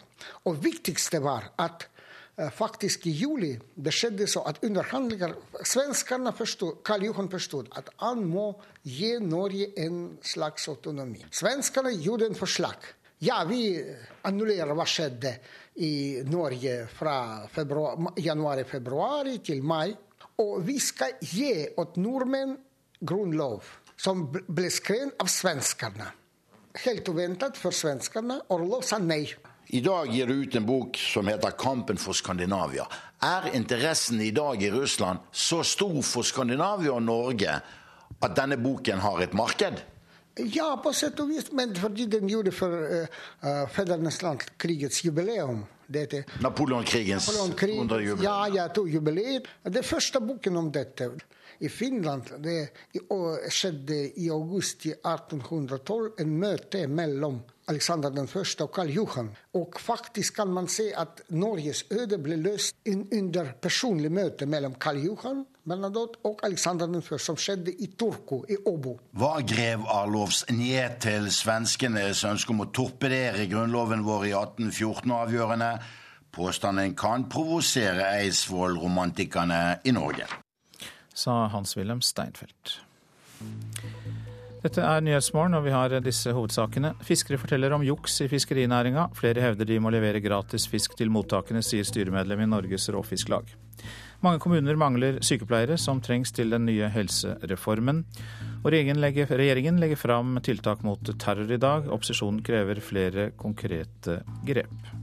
Speaker 71: Og viktigste var at uh, faktisk i juli det skjedde så at underhandlinger Svenskene forstod, Karl Johan forstod at han må gi Norge en slags autonomi. Svenskene gjorde en forslag. Ja, vi annullerer hva skjedde i Norge fra januar-februar til mai. Og vi skal gi åt nordmenn grunnlov som ble skrevet av svenskene helt uventet for svenskene. Orlov sa nei.
Speaker 70: I dag gir du ut en bok som heter 'Kampen for Skandinavia'. Er interessen i dag i Russland så stor for Skandinavia og Norge at denne boken har et marked?
Speaker 71: Ja, på sett og vis, men fordi den gjorde for uh, fedrenes land krigets jubileum.
Speaker 70: Napoleonkrigens Napoleon 100 jubileum.
Speaker 71: Ja, ja, to jubileer. Det første boken om dette i Finland det skjedde i august 1812 en møte mellom Alexander den første og Karl Johan. Og faktisk kan man se at Norges øde ble løst under personlig møte mellom Karl Johan Bernadotte og Alexander den første, som skjedde i Turku, i Åbo.
Speaker 70: Hva grev Arlovs ned til svenskenes ønske om å torpedere grunnloven vår i 1814 avgjørende? Påstanden kan provosere Eidsvoll-romantikerne i Norge
Speaker 2: sa Hans-Wilhelm Steinfeld. Dette er Nyhetsmorgen, og vi har disse hovedsakene. Fiskere forteller om juks i fiskerinæringa. Flere hevder de må levere gratis fisk til mottakene, sier styremedlem i Norges Råfisklag. Mange kommuner mangler sykepleiere, som trengs til den nye helsereformen. Og regjeringen legger, regjeringen legger fram tiltak mot terror i dag. Opposisjonen krever flere konkrete grep.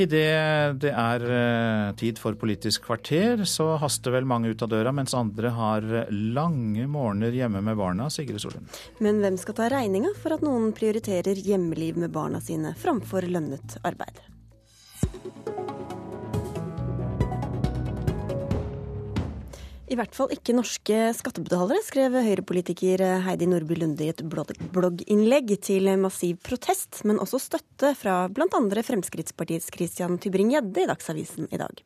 Speaker 2: Idet det er eh, tid for Politisk kvarter, så haster vel mange ut av døra, mens andre har lange morgener hjemme med barna, Sigrid Solund.
Speaker 72: Men hvem skal ta regninga for at noen prioriterer hjemmeliv med barna sine framfor lønnet arbeid? I hvert fall ikke norske skattebetalere, skrev høyrepolitiker Heidi Nordby Lunde i et blogginnlegg til massiv protest, men også støtte fra bl.a. Fremskrittspartiets Christian Tybring-Gjedde i Dagsavisen i dag.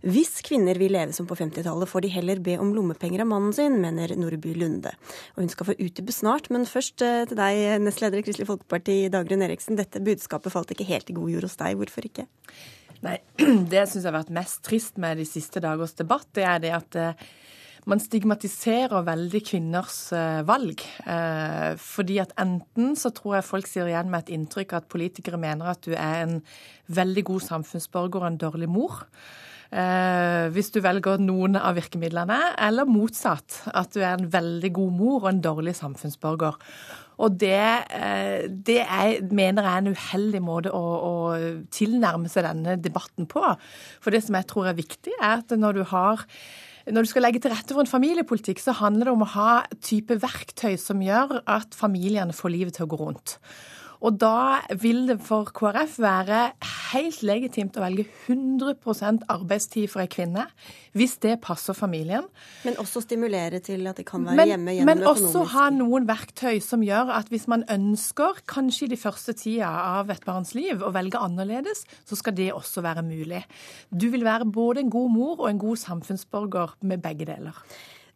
Speaker 72: Hvis kvinner vil leve som på 50-tallet, får de heller be om lommepenger av mannen sin, mener Nordby Lunde. Og hun skal få utdype snart, men først eh, til deg, nestleder i Kristelig Folkeparti, Dagrun Eriksen. Dette budskapet falt ikke helt i god jord hos deg, hvorfor ikke?
Speaker 69: Nei, Det syns jeg har vært mest trist med de siste dagers debatt, det er det at eh, man stigmatiserer veldig kvinners eh, valg. Eh, fordi at enten så tror jeg folk sier igjen med et inntrykk at politikere mener at du er en veldig god samfunnsborger og en dårlig mor. hvis du velger noen av virkemidlene, eller motsatt. At du er en veldig god mor og en dårlig samfunnsborger. Og det, det er, mener jeg er en uheldig måte å, å, tilnærme seg denne debatten på. For det som jeg tror er viktig, er at når du har når du skal legge til rette for en familiepolitikk, så handler det om å ha type verktøy som gjør at familiene får livet til å gå rundt. Og da vil det for KrF være helt legitimt å velge 100% arbeidstid for ei kvinne, hvis det passer familien.
Speaker 72: Men også stimulere til at de kan være
Speaker 69: men,
Speaker 72: hjemme gjennom
Speaker 69: men
Speaker 72: økonomisk
Speaker 69: også ha noen verktøy som gjør at hvis man ønsker, kanskje i de første tida av et barns liv, å velge annerledes, så skal det også være mulig. Du vil være både en god mor og en god samfunnsborger med begge deler.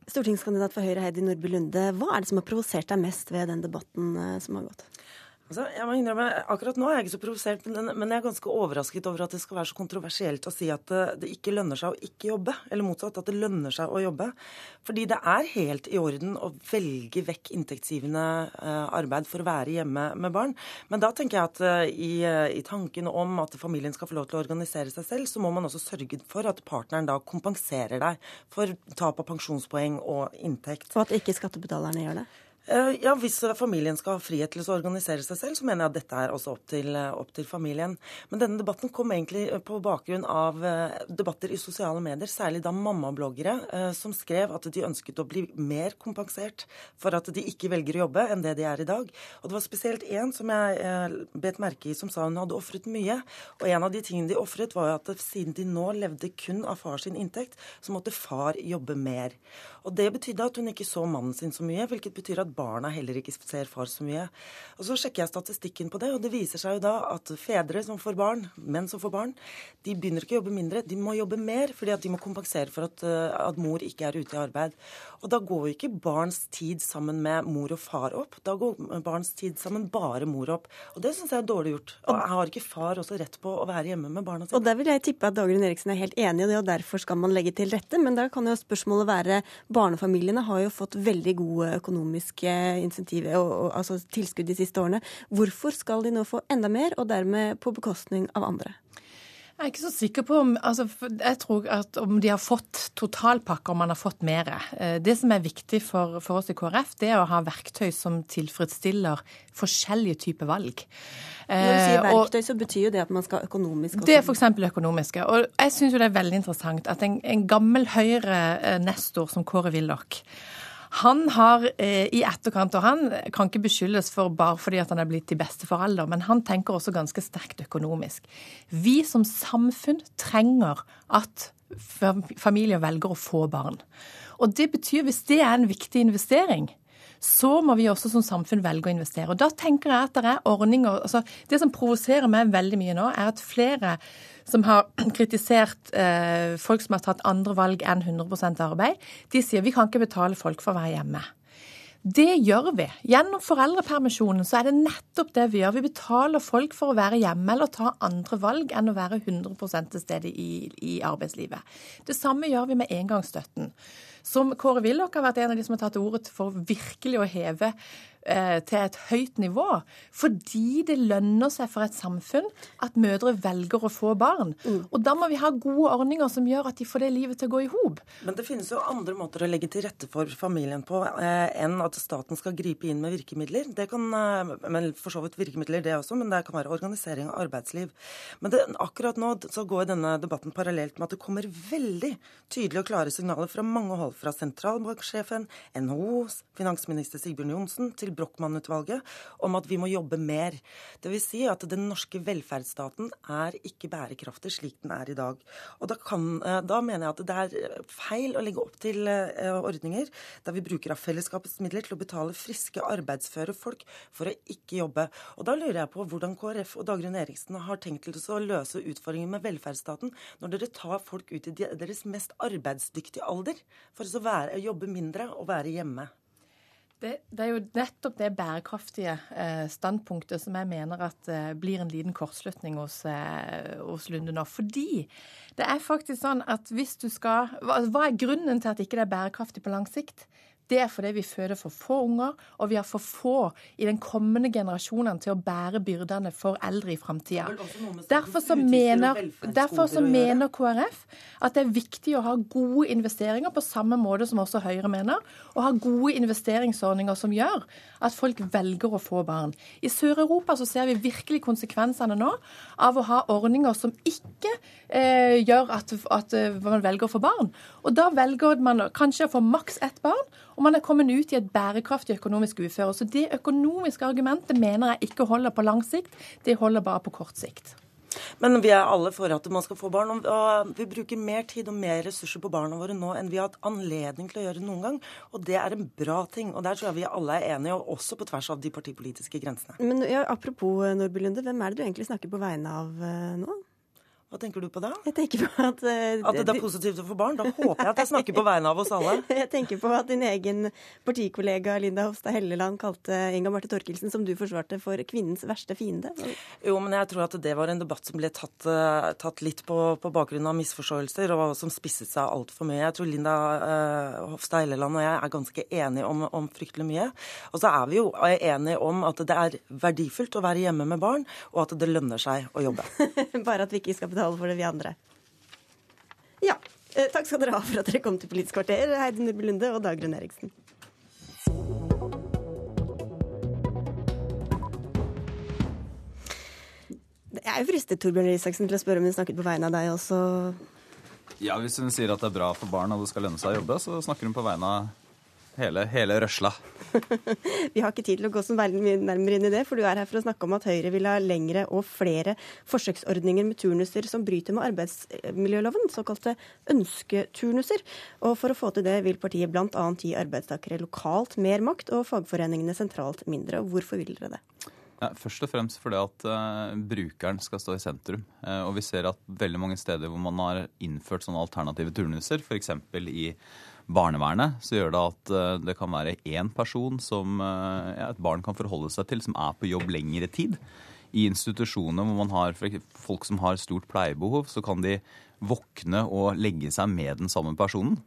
Speaker 72: Stortingskandidat for Høyre Heidi Nordby Lunde, hva er det som har provosert deg mest ved den debatten eh, som har gått?
Speaker 73: Altså, jeg må innrømme, Akkurat nå er jeg ikke så provosert, men jeg er ganske overrasket over at det skal være så kontroversielt å si at det ikke lønner seg å ikke jobbe. Eller motsatt, at det lønner seg å jobbe. Fordi det er helt i orden å velge vekk inntektsgivende eh, arbeid for å være hjemme med barn. Men da tenker jeg at eh, i, eh, i tanken om at familien skal få lov til å organisere seg selv, så må man også sørge for at partneren da kompenserer deg for tap av pensjonspoeng og inntekt.
Speaker 72: Og at ikke skattebetalerne gjør det?
Speaker 73: Eh, ja, Hvis familien skal ha frihet til å organisere seg selv, så mener jeg at dette er også opp til, eh, opp til, familien. Men denne debatten kom egentlig eh, på bakgrunn av debatter i sosiale medier, særlig da mammabloggere som skrev at de ønsket å bli mer kompensert for at de ikke velger å jobbe enn det de er i dag. Og det var spesielt én som jeg bet merke i, som sa hun hadde ofret mye. Og en av de tingene de ofret, var at siden de nå levde kun av far sin inntekt, så måtte far jobbe mer. Og det betydde at hun ikke så mannen sin så mye, hvilket betyr at barna heller ikke ser far så mye. Og Så sjekker jeg statistikken på det, og det viser seg jo da at fedre som får barn, menn som får barn, de begynner ikke å jobbe mindre, de må jobbe mer fordi at de må kompensere for at, eh, at mor ikke er ute i arbeid. Og da går jo ikke barns tid sammen med mor og far opp, da går barns tid sammen bare mor opp. Og det syns jeg er dårlig gjort. Og jeg har ikke far også rett på å være hjemme med barna sine?
Speaker 72: Og der vil jeg tippe at Dagrun Eriksen er helt enig i det, og derfor skal man legge til rette. Men da kan jo spørsmålet være barnefamiliene har jo fått veldig gode økonomiske insentiver, og, og, altså tilskudd de siste årene. Hvorfor skal de nå få enda mer, og dermed på bekostning av andre?
Speaker 69: Jeg er ikke så sikker på om altså, Jeg tror at om de har fått totalpakke, om man har fått mer. Eh, det som er viktig for, for, oss i KrF, det er å ha verktøy som tilfredsstiller forskjellige typer valg.
Speaker 72: Når du sier verktøy, verktøy, så betyr jo det at man skal økonomisk
Speaker 69: også. Det er f.eks. økonomiske. Og jeg syns jo det er veldig interessant at en, en gammel Høyre-nestor som Kåre Willoch han har eh, i etterkant, og han kan ikke beskyldes for bare fordi at han er blitt til beste forelder, men han tenker også ganske sterkt økonomisk. Vi som samfunn trenger at familier velger å få barn. Og det betyr, hvis det er en viktig investering, så må vi også som samfunn velge å investere. Og da tenker jeg at det er ordninger altså Det som provoserer meg veldig mye nå, er at flere som har kritisert eh, folk som har tatt andre valg enn 100% arbeid, de sier vi kan ikke betale folk for å være hjemme. Det gjør vi. Gjennom foreldrepermisjonen så er det nettopp det vi gjør. Vi betaler folk for å være hjemme eller ta andre valg enn å være 100 til stede i, i arbeidslivet. Det samme gjør vi med engangsstøtten som Kåre Willoch har vært en av de som har tatt til orde for virkelig å heve Eh, til et høyt nivå. Fordi det lønner seg for et samfunn at mødre velger å få barn. Mm. Og da må vi ha gode ordninger som gjør at de får det livet til å gå i hop.
Speaker 73: Men det finnes jo andre måter å legge til rette for familien på eh, enn at staten skal gripe inn med virkemidler. Det kan, eh, men For så vidt virkemidler, det også, men det kan være organisering av arbeidsliv. Men det, akkurat nå så går denne debatten parallelt med at det kommer veldig tydelige og klare signaler fra mange hold. Fra sentralbanksjefen, NHO, finansminister Sigbjørn Johnsen, til Brochmann-utvalget om at vi må jobbe mer. Vil si at den norske velferdsstaten er ikke bærekraftig slik den er i dag. Og da, kan, eh, da mener jeg at det er feil å legge opp til ordninger der vi bruker av fellesskapets midler til å betale friske, arbeidsføre folk for å ikke jobbe. Og da lurer jeg på hvordan KrF og Dagrun Eriksen har tenkt til å løse utfordringen med velferdsstaten når dere tar folk ut i deres mest arbeidsdyktige alder for å være, jobbe mindre og være hjemme.
Speaker 69: Det, det, er jo nettopp det bærekraftige eh, standpunktet som jeg mener at eh, blir en liten kortslutning hos, eh, hos, Lunde nå. Fordi det er faktisk sånn at hvis du skal hva, hva er grunnen til at ikke det er bærekraftig på lang sikt? Det er fordi vi føder for få unger, og vi har for få i den kommende generasjonen til å bære byrdene for eldre i framtida. Derfor, så mener, derfor så mener KrF at det er viktig å ha gode investeringer, på samme måte som også Høyre mener, og ha gode investeringsordninger som gjør at folk velger å få barn. I Sør-Europa så ser vi virkelig konsekvensene nå av å ha ordninger som ikke eh, gjør at, at, eh, man velger å få barn. Og da velger man kanskje å få maks ett barn og man er kommet ut i et bærekraftig økonomisk uføre. Så det økonomiske argumentet mener jeg ikke holder på lang sikt, det holder bare på kort sikt.
Speaker 73: Men vi er alle for at man skal få barn. og Vi bruker mer tid og mer ressurser på barna våre nå enn vi har hatt anledning til å gjøre noen gang. Og det er en bra ting. Og der tror jeg vi alle er enige, og også på tvers av de partipolitiske grensene.
Speaker 72: Men ja, Apropos Nordby Lunde, hvem er det du egentlig snakker på vegne av eh, nå?
Speaker 73: Hva tenker du på da?
Speaker 72: Jeg tenker på At uh,
Speaker 73: At det er positivt å få barn? Da håper jeg at jeg snakker på vegne av oss alle.
Speaker 72: jeg tenker på at din egen partikollega Linda Hofstad Helleland kalte Inga Marte Torkelsen, som du forsvarte, for kvinnens verste fiende.
Speaker 73: Jo, men jeg tror at det var en debatt som ble tatt, uh, tatt litt på, på, bakgrunn av misforståelser, og som spisset seg altfor mye. Jeg tror Linda uh, Hofstad Helleland og jeg er ganske enige om, om fryktelig mye. Og så er vi jo enige om at det er verdifullt å være hjemme med barn, og at det lønner seg å jobbe.
Speaker 72: Bare at vi ikke skal betale for det, vi andre. Ja. Eh, takk skal dere ha for at dere kom til Politisk kvarter, Heidi Nordby Lunde og Dagrun Eriksen. Jeg er jo fristet Torbjørn Isaksen, til å spørre om hun snakket på vegne av deg også.
Speaker 74: Ja, Hvis hun sier at det er bra for barn og det skal lønne seg å jobbe, så snakker hun på vegne av hele, hele røsla.
Speaker 72: Vi har ikke tid til å gå så veldig nærmere inn i det, for du er her for å snakke om at Høyre vil ha lengre og flere forsøksordninger med turnuser som bryter med arbeidsmiljøloven, såkalte ønsketurnuser. Og for å få til det vil partiet bl.a. gi arbeidstakere lokalt mer makt og fagforeningene sentralt mindre. Og hvorfor vil dere det?
Speaker 74: Ja, først og fremst fordi at uh, brukeren skal stå i sentrum. Uh, og vi ser at veldig mange steder hvor man har innført sånne alternative turnuser, f.eks. i barnevernet, så gjør det at uh, det kan være én person som ja, et barn kan forholde seg til, som er på jobb lengre tid. I institusjoner hvor man har folk som har stort pleiebehov, så kan de våkne og legge seg med den samme personen.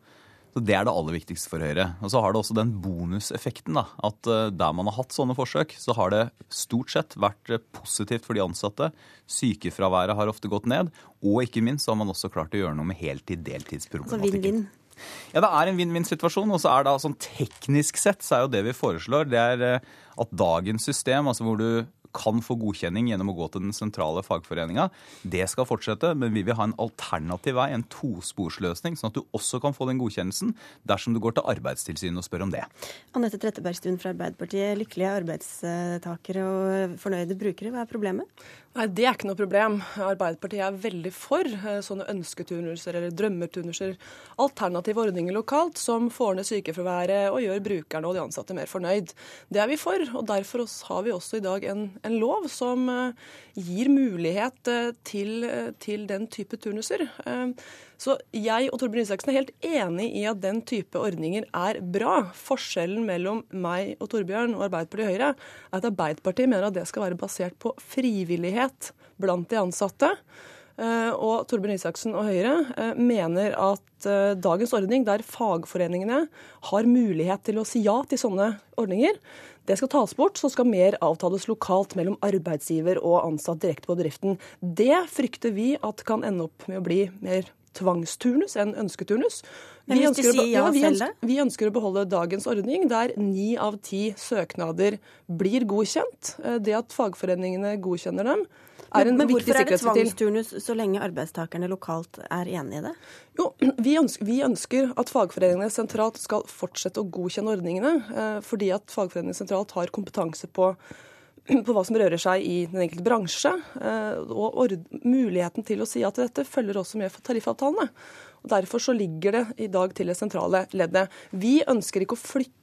Speaker 74: Så Det er det aller viktigste for Høyre. Og Så har det også den bonuseffekten da, at eh, der man har hatt sånne forsøk, så har det stort sett vært eh, positivt for de ansatte. Sykefraværet har ofte gått ned. Og ikke minst så har man også klart å gjøre noe med heltid-deltidsproblematikken.
Speaker 72: Altså?
Speaker 74: Ja, det er en vinn-vinn-situasjon. Og så er det sånn teknisk sett så er jo det vi foreslår, det er eh, at dagens system, altså hvor du kan få godkjenning gjennom å gå til den sentrale fagforeninga. Det skal fortsette, men vi vil ha en alternativ vei, en tosporsløsning, sånn at du også kan få den godkjennelsen dersom du går til Arbeidstilsynet og spør om det.
Speaker 72: Anette Trettebergstuen fra Arbeiderpartiet. Lykkelige arbeidstakere og fornøyde brukere, hva er problemet?
Speaker 75: Nei, Det er ikke noe problem. Arbeiderpartiet er veldig for eh, sånne ønsketurnuser eller drømmeturnuser. Alternative ordninger lokalt som får ned sykefraværet og gjør brukerne og de ansatte mer fornøyd. Det er vi for, og derfor har vi også i dag en, en lov som eh, gir mulighet eh, til, til den type turnuser. Så jeg og Torbjørn Isaksen er helt enig i at den type ordninger er bra. Forskjellen mellom meg og Torbjørn og Arbeiderpartiet og Høyre er at Arbeiderpartiet mener at det skal være basert på frivillighet blant de ansatte. Eh, og Torbjørn Isaksen og Høyre eh, mener at eh, dagens ordning, der fagforeningene har mulighet til å si ja til sånne ordninger, det skal tas bort, så skal mer avtales lokalt mellom arbeidsgiver og ansatt direkte på bedriften. Det frykter vi at kan ende opp med å bli mer tvangsturnus enn ønsketurnus.
Speaker 72: Men hvis de sier ja,
Speaker 75: vi,
Speaker 72: ønsker,
Speaker 75: vi ønsker å beholde dagens ordning, der ni av ti søknader blir godkjent. Eh, det at fagforeningene godkjenner dem, er en
Speaker 72: Men
Speaker 75: viktig
Speaker 72: hvorfor er det tvangsturnus så lenge arbeidstakerne lokalt er enig i det?
Speaker 75: Jo, vi ønsker, vi ønsker at fagforeningene sentralt skal fortsette å godkjenne ordningene, eh, fordi at fagforeningene sentralt har kompetanse på på hva som rører seg i den enkelte bransje. eh, Og muligheten til å si til dette følger også med tariffavtalene. Og Derfor så ligger det i dag til det sentrale leddet. Vi ønsker ikke å flytte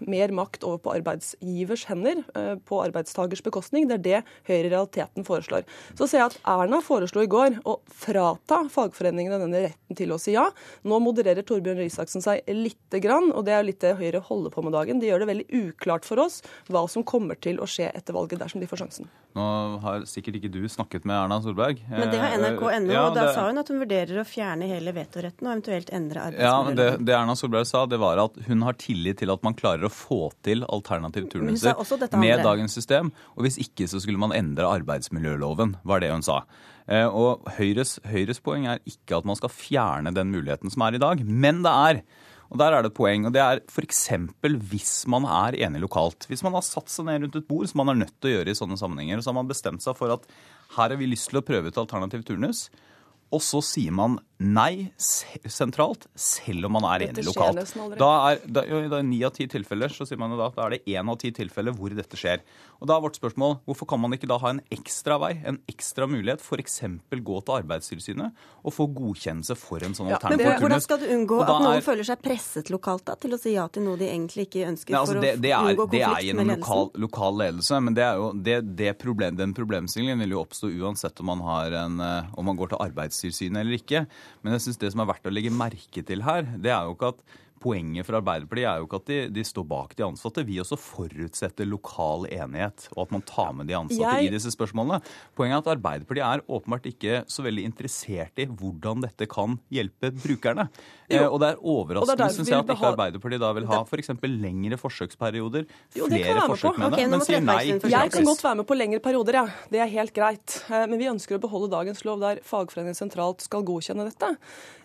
Speaker 75: mer makt over på arbeidsgivers hender eh, på arbeidstagers bekostning. Det er det Høyre i realiteten foreslår. Så ser jeg at Erna foreslo i går å frata fagforeningene denne retten til å si ja. Nå modererer Torbjørn Røe Isaksen seg lite grann, og det er jo litt det Høyre holder på med dagen. De gjør det veldig uklart for oss hva som kommer til å skje etter valget dersom de får sjansen.
Speaker 74: Nå har sikkert ikke du snakket med Erna Solberg.
Speaker 72: Men det har
Speaker 74: Eh,
Speaker 72: NRK.no,
Speaker 74: ja,
Speaker 72: og da
Speaker 74: det-
Speaker 72: sa hun at hun vurderer å fjerne hele vetoretten og eventuelt endre
Speaker 74: Ja, men det, det Erna Solberg sa, det var at hun har tillit til at man klarer å få til alternative turnuser med dagens system. Og hvis ikke, så skulle man endre arbeidsmiljøloven, var det hun sa. Eh, Og Høyres, Høyres poeng er ikke at man skal fjerne den muligheten som er i dag, men det er og der er det et poeng, og det er f.eks. hvis man er enig lokalt. Hvis man har satt seg ned rundt et bord, som man er nødt til å gjøre i sånne sammenhenger, og så har man bestemt seg for at her har vi lyst til å prøve ut alternativ turnus, og så sier man nei sentralt, selv om man er enig lokalt. Da er, da, da, er ni av ti tilfeller så sier man jo da da er det én av ti tilfeller hvor dette skjer. Og da er vårt spørsmål hvorfor kan man ikke da ha en ekstra vei, en ekstra mulighet, f.eks. gå til Arbeidstilsynet og få godkjennelse for en sånn
Speaker 72: ja,
Speaker 74: alternativ
Speaker 72: turnus? hvordan skal du unngå at noen
Speaker 74: er-
Speaker 72: føler seg presset lokalt da, til å si ja til noe de egentlig ikke ønsker,
Speaker 74: Nei, altså
Speaker 72: for
Speaker 74: det, det,
Speaker 72: å
Speaker 74: er,
Speaker 72: unngå
Speaker 74: det er gjennom lokal, lokal ledelse, men det er jo, det, det problem, den problemstillingen vil jo oppstå uansett om man, har en, eh, om man går til Arbeidstilsynet eller ikke. Men jeg synes det som er verdt å legge merke til her, det er jo ikke at Poenget for Arbeiderpartiet er jo ikke at de, de står bak de ansatte. Vi også forutsetter lokal enighet, og at man tar med de ansatte
Speaker 75: Jeg-
Speaker 74: i disse spørsmålene. Poenget er at Arbeiderpartiet er åpenbart ikke så veldig interessert i hvordan dette kan hjelpe brukerne. Eh, og det er
Speaker 75: er
Speaker 74: overraskende,
Speaker 75: syns
Speaker 74: jeg, at ikke Arbeiderpartiet da vil ha f.eks. lengre forsøksperioder,
Speaker 75: Jo,
Speaker 74: flere forsøk med
Speaker 72: okay,
Speaker 74: det, men sier nei.
Speaker 75: Jeg kan godt være med på lengre perioder, ja. Det er helt greit. Eh, Men vi ønsker å beholde dagens lov der fagforeningen sentralt skal godkjenne dette.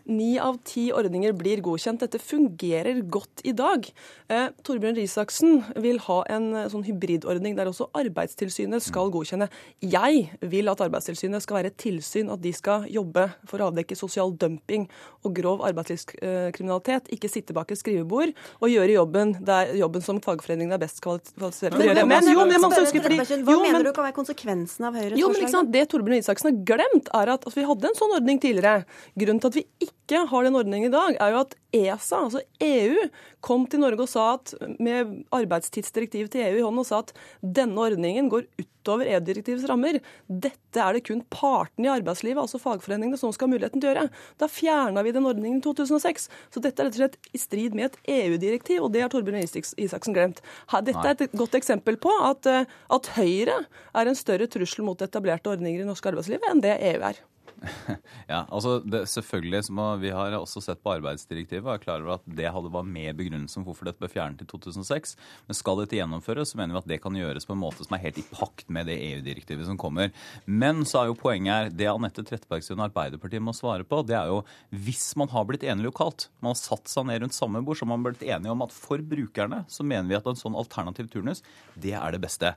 Speaker 75: Ni av ti ordninger blir godkjent. Dette fungerer godt i dag. Eh, Torbjørn Risaksen vil ha en eh, sånn hybridordning der også Arbeidstilsynet skal godkjenne. Jeg vil at Arbeidstilsynet skal være et tilsyn, at de skal jobbe for å avdekke sosial dumping og grov arbeidslivskriminalitet. Ikke sitte bak et skrivebord og gjøre jobben, der, jobben som fagforeningene er best kvalifisert til å gjøre. Men jo, men spørre, huske fordi
Speaker 72: Hva
Speaker 75: jo,
Speaker 72: mener
Speaker 75: men-
Speaker 72: du kan være konsekvensen av Høyres
Speaker 75: jo, men
Speaker 72: forslag?
Speaker 75: sant? Det Torbjørn Isaksen har glemt, er at altså, vi hadde en sånn ordning tidligere. Grunnen til at vi ikke har den ordningen i dag, er jo at ESA, altså EU, kom til Norge og sa at, med arbeidstidsdirektivet til EU i hånden og sa at denne ordningen går utover EU-direktivets rammer. Dette er det kun partene i arbeidslivet, altså fagforeningene, som skal ha muligheten til å gjøre. Da fjerna vi den ordningen i 2006. Så dette er rett og slett i strid med et EU-direktiv, og det har Torbjørn Isaksen glemt. Dette er et godt eksempel på at, eh, at Høyre er en større trussel mot etablerte ordninger i norsk arbeidsliv enn det EU er.
Speaker 74: Ja, altså det, selvfølgelig, som Vi har også sett på arbeidsdirektivet og er klar over at det hadde var med begrunnelsen hvorfor dette ble fjernet i 2006. Men skal dette gjennomføres, så mener vi at det kan gjøres på en måte som er helt i pakt med det EU-direktivet som kommer. Men så er jo poenget her, det Anette Trettebergstuen og Arbeiderpartiet må svare på, det er jo hvis man har blitt enig lokalt, man har satt seg ned rundt samme bord, så har man blitt enige om at for brukerne så mener vi at en sånn alternativ turnus, det er det beste.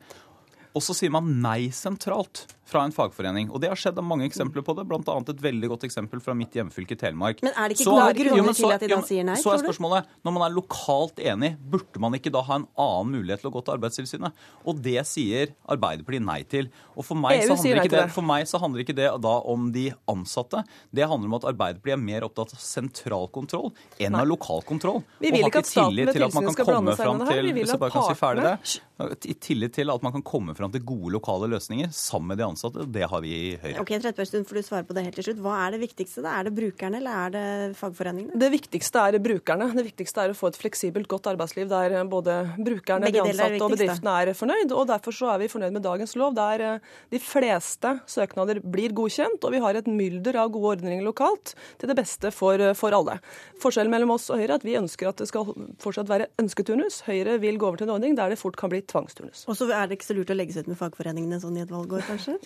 Speaker 74: Og så sier man nei sentralt fra en fagforening. Og det har skjedd mange eksempler på det, bl.a. et veldig godt eksempel fra mitt hjemfylke Telemark.
Speaker 72: Men er det ikke
Speaker 74: Så
Speaker 72: gode grunner til at de da sier nei,
Speaker 74: Så er spørsmålet, når man er lokalt enig, burde man ikke da ha en annen mulighet til å gå til Arbeidstilsynet? Og det sier Arbeiderpartiet nei til. Og for meg, så handler ikke det, for meg så handler ikke det da om de ansatte. Det handler om at Arbeiderpartiet er mer opptatt av sentral kontroll enn av lokal kontroll.
Speaker 75: Vi vil ikke at staten med tilsynet skal blande seg inn i det her. Vi vil at
Speaker 74: kan si
Speaker 75: partene-
Speaker 74: I tillit til at man kan komme fram til gode lokale løsninger sammen med de ansatte. Det har vi i Høyre.
Speaker 72: Ok, Trettebergstuen, får du svare på det helt til slutt. Hva er det viktigste? da? Er det brukerne, eller er det fagforeningene?
Speaker 75: Det viktigste er brukerne. Det viktigste er å få et fleksibelt, godt arbeidsliv der både brukerne,
Speaker 72: Begge
Speaker 75: de
Speaker 72: er
Speaker 75: ansatte og bedriftene er fornøyd. og Derfor så er vi fornøyd med dagens lov, der eh, de fleste søknader blir godkjent. Og vi har et mylder av gode ordninger lokalt til det beste for, eh, for alle. Forskjellen mellom oss og Høyre er at vi ønsker at det skal fortsatt være ønsketurnus. Høyre vil gå over til en ordning der det fort kan bli tvangsturnus.
Speaker 72: Og så er det ikke så lurt å legge seg ut med fagforeningene sånn i et valgår, kanskje?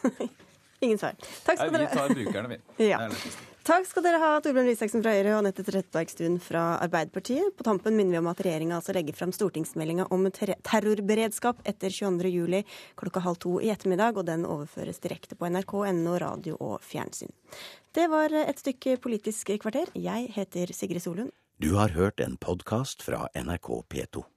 Speaker 72: Ingen svar. Takk skal dere
Speaker 74: vi tar brukerne, vi.
Speaker 72: Ja. Takk skal dere ha, Torbjørn Risaksen fra Høyre og Anette Trettebergstuen fra Arbeiderpartiet. På tampen minner vi om at regjeringa altså legger fram stortingsmeldinga om ter terrorberedskap etter 22.07 klokka halv to i ettermiddag, og den overføres direkte på nrk.no, radio og fjernsyn. Det var et stykke Politisk kvarter. Jeg heter Sigrid Solund.
Speaker 76: Du har hørt en podkast fra NRK P2.